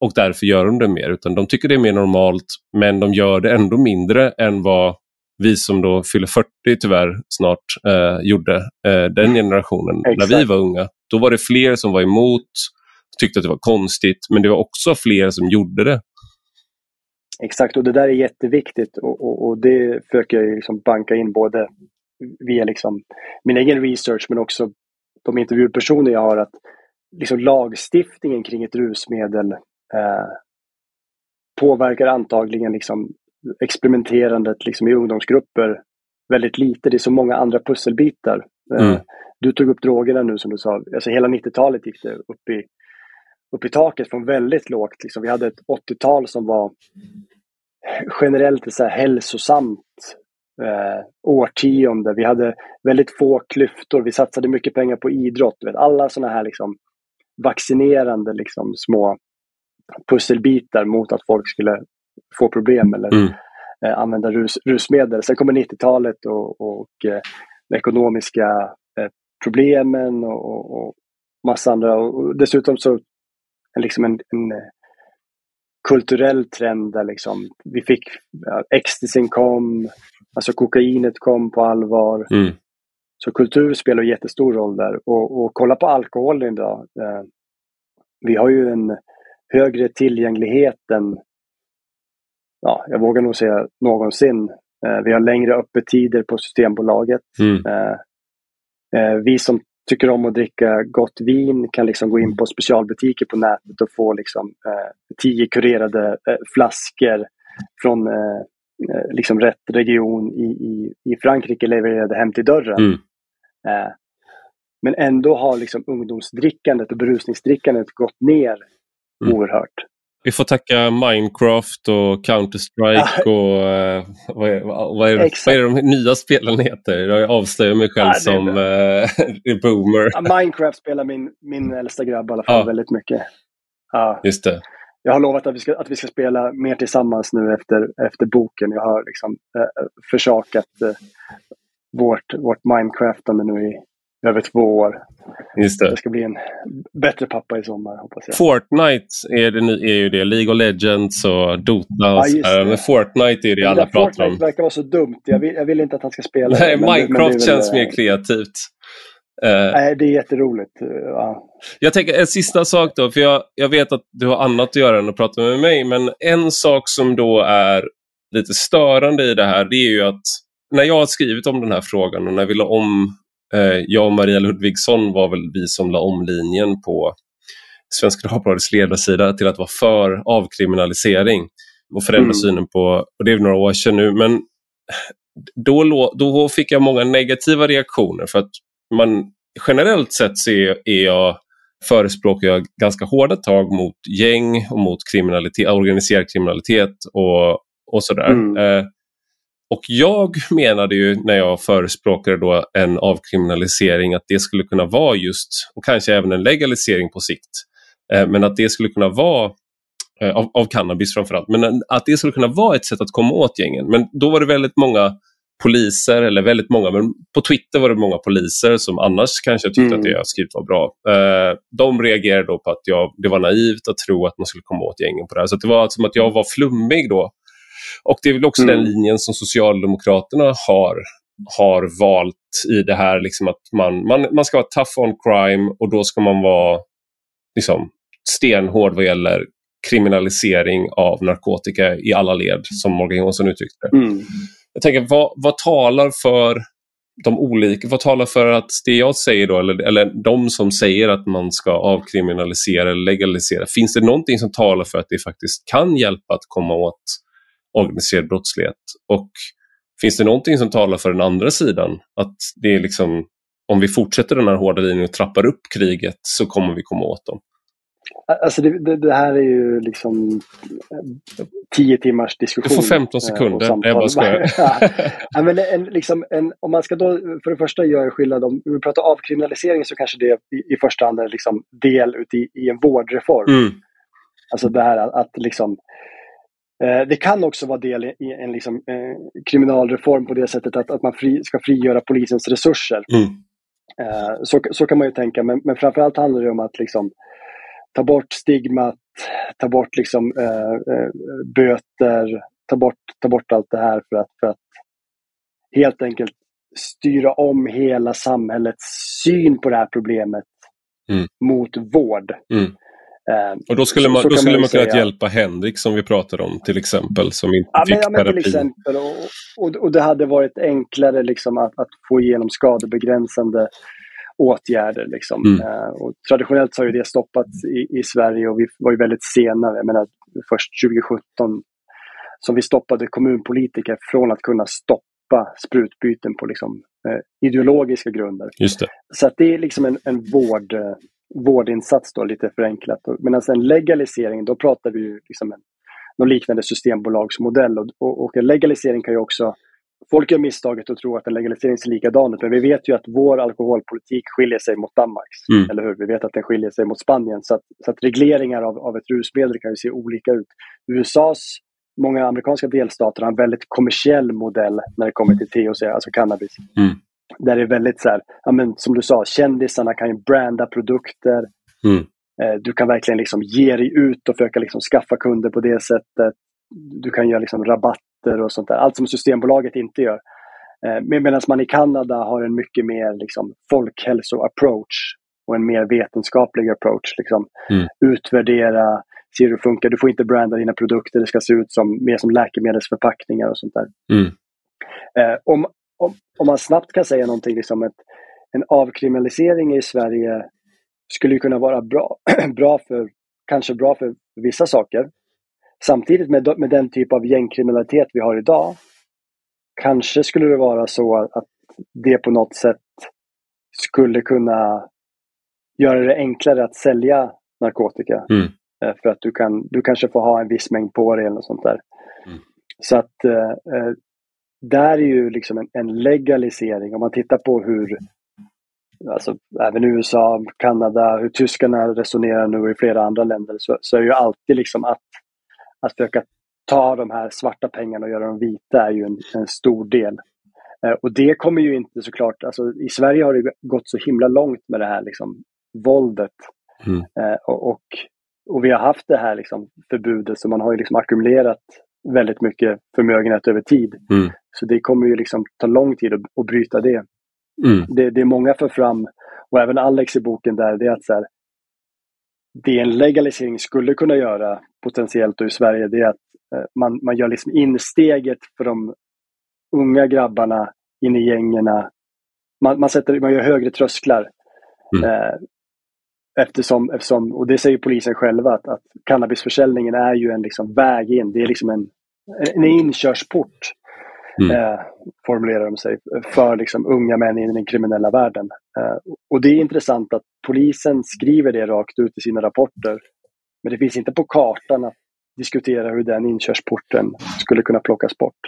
[SPEAKER 1] och därför gör de det mer, utan de tycker det är mer normalt men de gör det ändå mindre än vad vi som då fyller 40 tyvärr snart eh, gjorde, eh, den generationen, Exakt. när vi var unga. Då var det fler som var emot, tyckte att det var konstigt, men det var också fler som gjorde det.
[SPEAKER 2] Exakt, och det där är jätteviktigt och, och, och det försöker jag liksom banka in både via liksom min egen research men också de intervjupersoner jag har att liksom lagstiftningen kring ett rusmedel eh, påverkar antagligen liksom experimenterandet liksom i ungdomsgrupper väldigt lite. Det är så många andra pusselbitar. Eh, mm. Du tog upp drogerna nu som du sa. Alltså hela 90-talet gick det upp i, upp i taket från väldigt lågt. Liksom. Vi hade ett 80-tal som var generellt så hälsosamt eh, årtionde. Vi hade väldigt få klyftor. Vi satsade mycket pengar på idrott. Vet, alla sådana här liksom, vaccinerande liksom, små pusselbitar mot att folk skulle få problem eller
[SPEAKER 1] mm.
[SPEAKER 2] eh, använda rus, rusmedel. Sen kommer 90-talet och, och eh, de ekonomiska eh, problemen och, och, och massa andra. Och dessutom så liksom en, en eh, kulturell trend där liksom vi fick, ja, ecstasyn kom, alltså kokainet kom på allvar.
[SPEAKER 1] Mm.
[SPEAKER 2] Så kultur spelar jättestor roll där. Och, och kolla på alkoholen idag. Eh, vi har ju en högre tillgänglighet än ja, jag vågar nog säga någonsin. Eh, vi har längre öppettider på Systembolaget.
[SPEAKER 1] Mm.
[SPEAKER 2] Eh, eh, vi som tycker om att dricka gott vin kan liksom gå in på specialbutiker på nätet och få liksom, tio kurerade flaskor från liksom rätt region i, i, i Frankrike levererade hem till dörren.
[SPEAKER 1] Mm.
[SPEAKER 2] Men ändå har liksom ungdomsdrickandet och berusningsdrickandet gått ner mm. oerhört.
[SPEAKER 1] Vi får tacka Minecraft och Counter-Strike och uh, vad, är, vad, är, vad är de nya spelen heter? Jag avslöjar mig själv ja, som uh, [LAUGHS] boomer.
[SPEAKER 2] Ja, Minecraft spelar min, min äldsta grabb i alla fall ja. väldigt mycket. Ja.
[SPEAKER 1] Just det.
[SPEAKER 2] Jag har lovat att vi, ska, att vi ska spela mer tillsammans nu efter, efter boken. Jag har liksom uh, försakat uh, vårt, vårt Minecraftande nu i över två år.
[SPEAKER 1] Just det.
[SPEAKER 2] Jag ska bli en bättre pappa i sommar hoppas jag.
[SPEAKER 1] Fortnite är, det, är ju det. League of Legends och Dota och ja, så Men Fortnite är det alla pratar
[SPEAKER 2] Fortnite om. Fortnite verkar vara så dumt. Jag vill, jag vill inte att han ska spela.
[SPEAKER 1] Nej, men, Minecraft men känns mer kreativt.
[SPEAKER 2] Uh, Nej, det är jätteroligt. Uh, ja.
[SPEAKER 1] Jag tänker en sista sak då, för jag, jag vet att du har annat att göra än att prata med mig, men en sak som då är lite störande i det här, det är ju att när jag har skrivit om den här frågan och när vi la om, eh, jag och Maria Ludvigsson var väl vi som la om linjen på Svenska Dagbladets ledarsida till att vara för avkriminalisering och förändra mm. synen på, och det är några år sedan nu, men då, då fick jag många negativa reaktioner för att man generellt sett så är, är jag förespråkar jag ganska hårda tag mot gäng och mot kriminalitet, organiserad kriminalitet och, och sådär. Mm. Eh, och jag menade ju när jag förespråkade då en avkriminalisering att det skulle kunna vara just, och kanske även en legalisering på sikt, eh, men att det skulle kunna vara eh, av, av cannabis framförallt, men att det skulle kunna vara ett sätt att komma åt gängen. Men då var det väldigt många poliser, eller väldigt många, men på Twitter var det många poliser som annars kanske tyckte mm. att det jag skrivit var bra. Eh, de reagerade då på att jag, det var naivt att tro att man skulle komma åt gängen på det här. Så det var som att jag var flummig då. Och det är väl också mm. den linjen som Socialdemokraterna har, har valt i det här liksom att man, man, man ska vara tough on crime och då ska man vara liksom, stenhård vad gäller kriminalisering av narkotika i alla led, som Morgan Johansson uttryckte det. Mm. Jag tänker, vad, vad talar för de olika, vad talar för att det jag säger då, eller, eller de som säger att man ska avkriminalisera eller legalisera, finns det någonting som talar för att det faktiskt kan hjälpa att komma åt organiserad brottslighet? Och finns det någonting som talar för den andra sidan, att det är liksom, om vi fortsätter den här hårda linjen och trappar upp kriget så kommer vi komma åt dem?
[SPEAKER 2] Alltså det, det, det, här är ju liksom tio timmars diskussion.
[SPEAKER 1] Du får 15 eh, sekunder. Jag bara skojar. [LAUGHS]
[SPEAKER 2] ja, men en, liksom en, om man ska då för det första göra skillnad om vi pratar avkriminalisering så kanske det i, i första hand är liksom del uti, i en vårdreform. Mm. Alltså det här att, att liksom eh, det kan också vara del i en liksom, eh, kriminalreform på det sättet att, att man fri, ska frigöra polisens resurser. Mm. Eh, så, så kan man ju tänka, men, men framförallt handlar det om att liksom, ta bort stigmat, ta bort liksom, eh, eh, böter, ta bort, ta bort allt det här för att, för att helt enkelt styra om hela samhällets syn på det här problemet mm. mot vård. Mm.
[SPEAKER 1] Eh, och då skulle man, då skulle man, man kunna hjälpa Henrik som vi pratade om till exempel, som inte ja, fick men, ja, terapi.
[SPEAKER 2] Till exempel, och, och, och, det hade varit enklare liksom att, att få igenom skadebegränsande åtgärder. Liksom. Mm. Uh, och traditionellt så har ju det stoppats i, i, Sverige och vi var ju väldigt sena. Jag menar, först 2017 som vi stoppade kommunpolitiker från att kunna stoppa sprutbyten på liksom, uh, ideologiska grunder. Så att det är liksom en, en vård, uh, vårdinsats då, lite förenklat. Medan en legalisering, då pratar vi ju liksom en, någon liknande systembolagsmodell. Och, och, och en legalisering kan ju också Folk gör misstaget att tro att en legalisering ser likadan ut, men vi vet ju att vår alkoholpolitik skiljer sig mot Danmarks. Mm. Eller hur? Vi vet att den skiljer sig mot Spanien. Så att, så att regleringar av, av ett rusmedel kan ju se olika ut. USAs många amerikanska delstater har en väldigt kommersiell modell när det kommer till THC, alltså cannabis. Mm. Där det är väldigt så här, ja, men, som du sa, kändisarna kan ju branda produkter. Mm. Eh, du kan verkligen liksom ge dig ut och försöka liksom skaffa kunder på det sättet. Du kan göra liksom rabatt tjänster och sånt där. Allt som Systembolaget inte gör. Eh, Medan man i Kanada har en mycket mer liksom, folkhälso-approach och en mer vetenskaplig approach. Liksom. Mm. Utvärdera, se hur det funkar. Du får inte branda dina produkter, det ska se ut som, mer som läkemedelsförpackningar och sånt där. Mm. Eh, om, om, om, man snabbt kan säga någonting, liksom ett, en avkriminalisering i Sverige skulle kunna vara bra, [CLEARS THROAT] bra för, kanske bra för vissa saker. Samtidigt med, med den typ av gängkriminalitet vi har idag, kanske skulle det vara så att det på något sätt skulle kunna göra det enklare att sälja narkotika. Mm. Eh, för att du, kan, du kanske får ha en viss mängd på dig eller något sånt där. Mm. Så att eh, eh, där är ju liksom en, en, legalisering, om man tittar på hur alltså, även USA, Kanada, hur tyskarna resonerar nu i flera andra länder så, så är ju alltid liksom att att försöka ta de här svarta pengarna och göra dem vita är ju en, en stor del. Eh, och det kommer ju inte såklart, alltså, i Sverige har det gått så himla långt med det här liksom, våldet. Mm. Eh, och, och, vi har haft det här liksom, förbudet så man har ju liksom ackumulerat väldigt mycket förmögenhet över tid. Mm. Så det kommer ju liksom ta lång tid att, att bryta det. Mm. det. Det många för fram, och även Alex i boken där, det är att så här, det en legalisering skulle kunna göra potentiellt i Sverige, det är att eh, man, man gör liksom insteget för de unga grabbarna in i gängerna. Man, man, sätter, man gör högre trösklar. Mm. Eh, eftersom, eftersom, och det säger polisen själva, att, att cannabisförsäljningen är ju en liksom väg in. Det är liksom en, en inkörsport, mm. eh, formulerar de sig, för liksom unga män in i den kriminella världen. Eh, och det är intressant att polisen skriver det rakt ut i sina rapporter. Men det finns inte på kartan att diskutera hur den inkörsporten skulle kunna plockas bort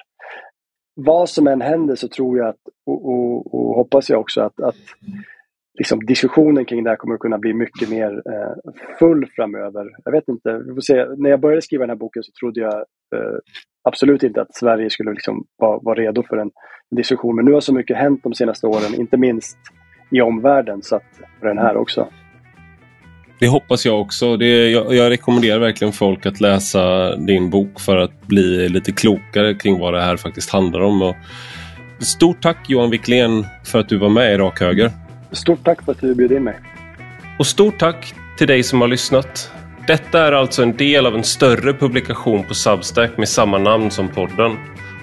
[SPEAKER 2] vad som än händer så tror jag att, och, och, och hoppas jag också att, att liksom diskussionen kring det här kommer att kunna bli mycket mer eh, full framöver. Jag vet inte, vi får se. När jag började skriva den här boken så trodde jag eh, absolut inte att Sverige skulle liksom vara, vara redo för en, diskussion. Men nu har så mycket hänt de senaste åren, inte minst i omvärlden, så att den här också.
[SPEAKER 1] Det hoppas jag också. Det, jag, jag, rekommenderar verkligen folk att läsa din bok för att bli lite klokare kring vad det här faktiskt handlar om. Och stort tack Johan Wiklén för att du var med i Rak Höger.
[SPEAKER 2] Stort tack för att du bjöd in mig.
[SPEAKER 1] Och stort tack till dig som har lyssnat. Detta är alltså en del av en större publikation på Substack med samma namn som podden.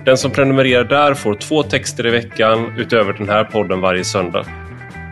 [SPEAKER 1] Den som prenumererar där får två texter i veckan utöver den här podden varje söndag.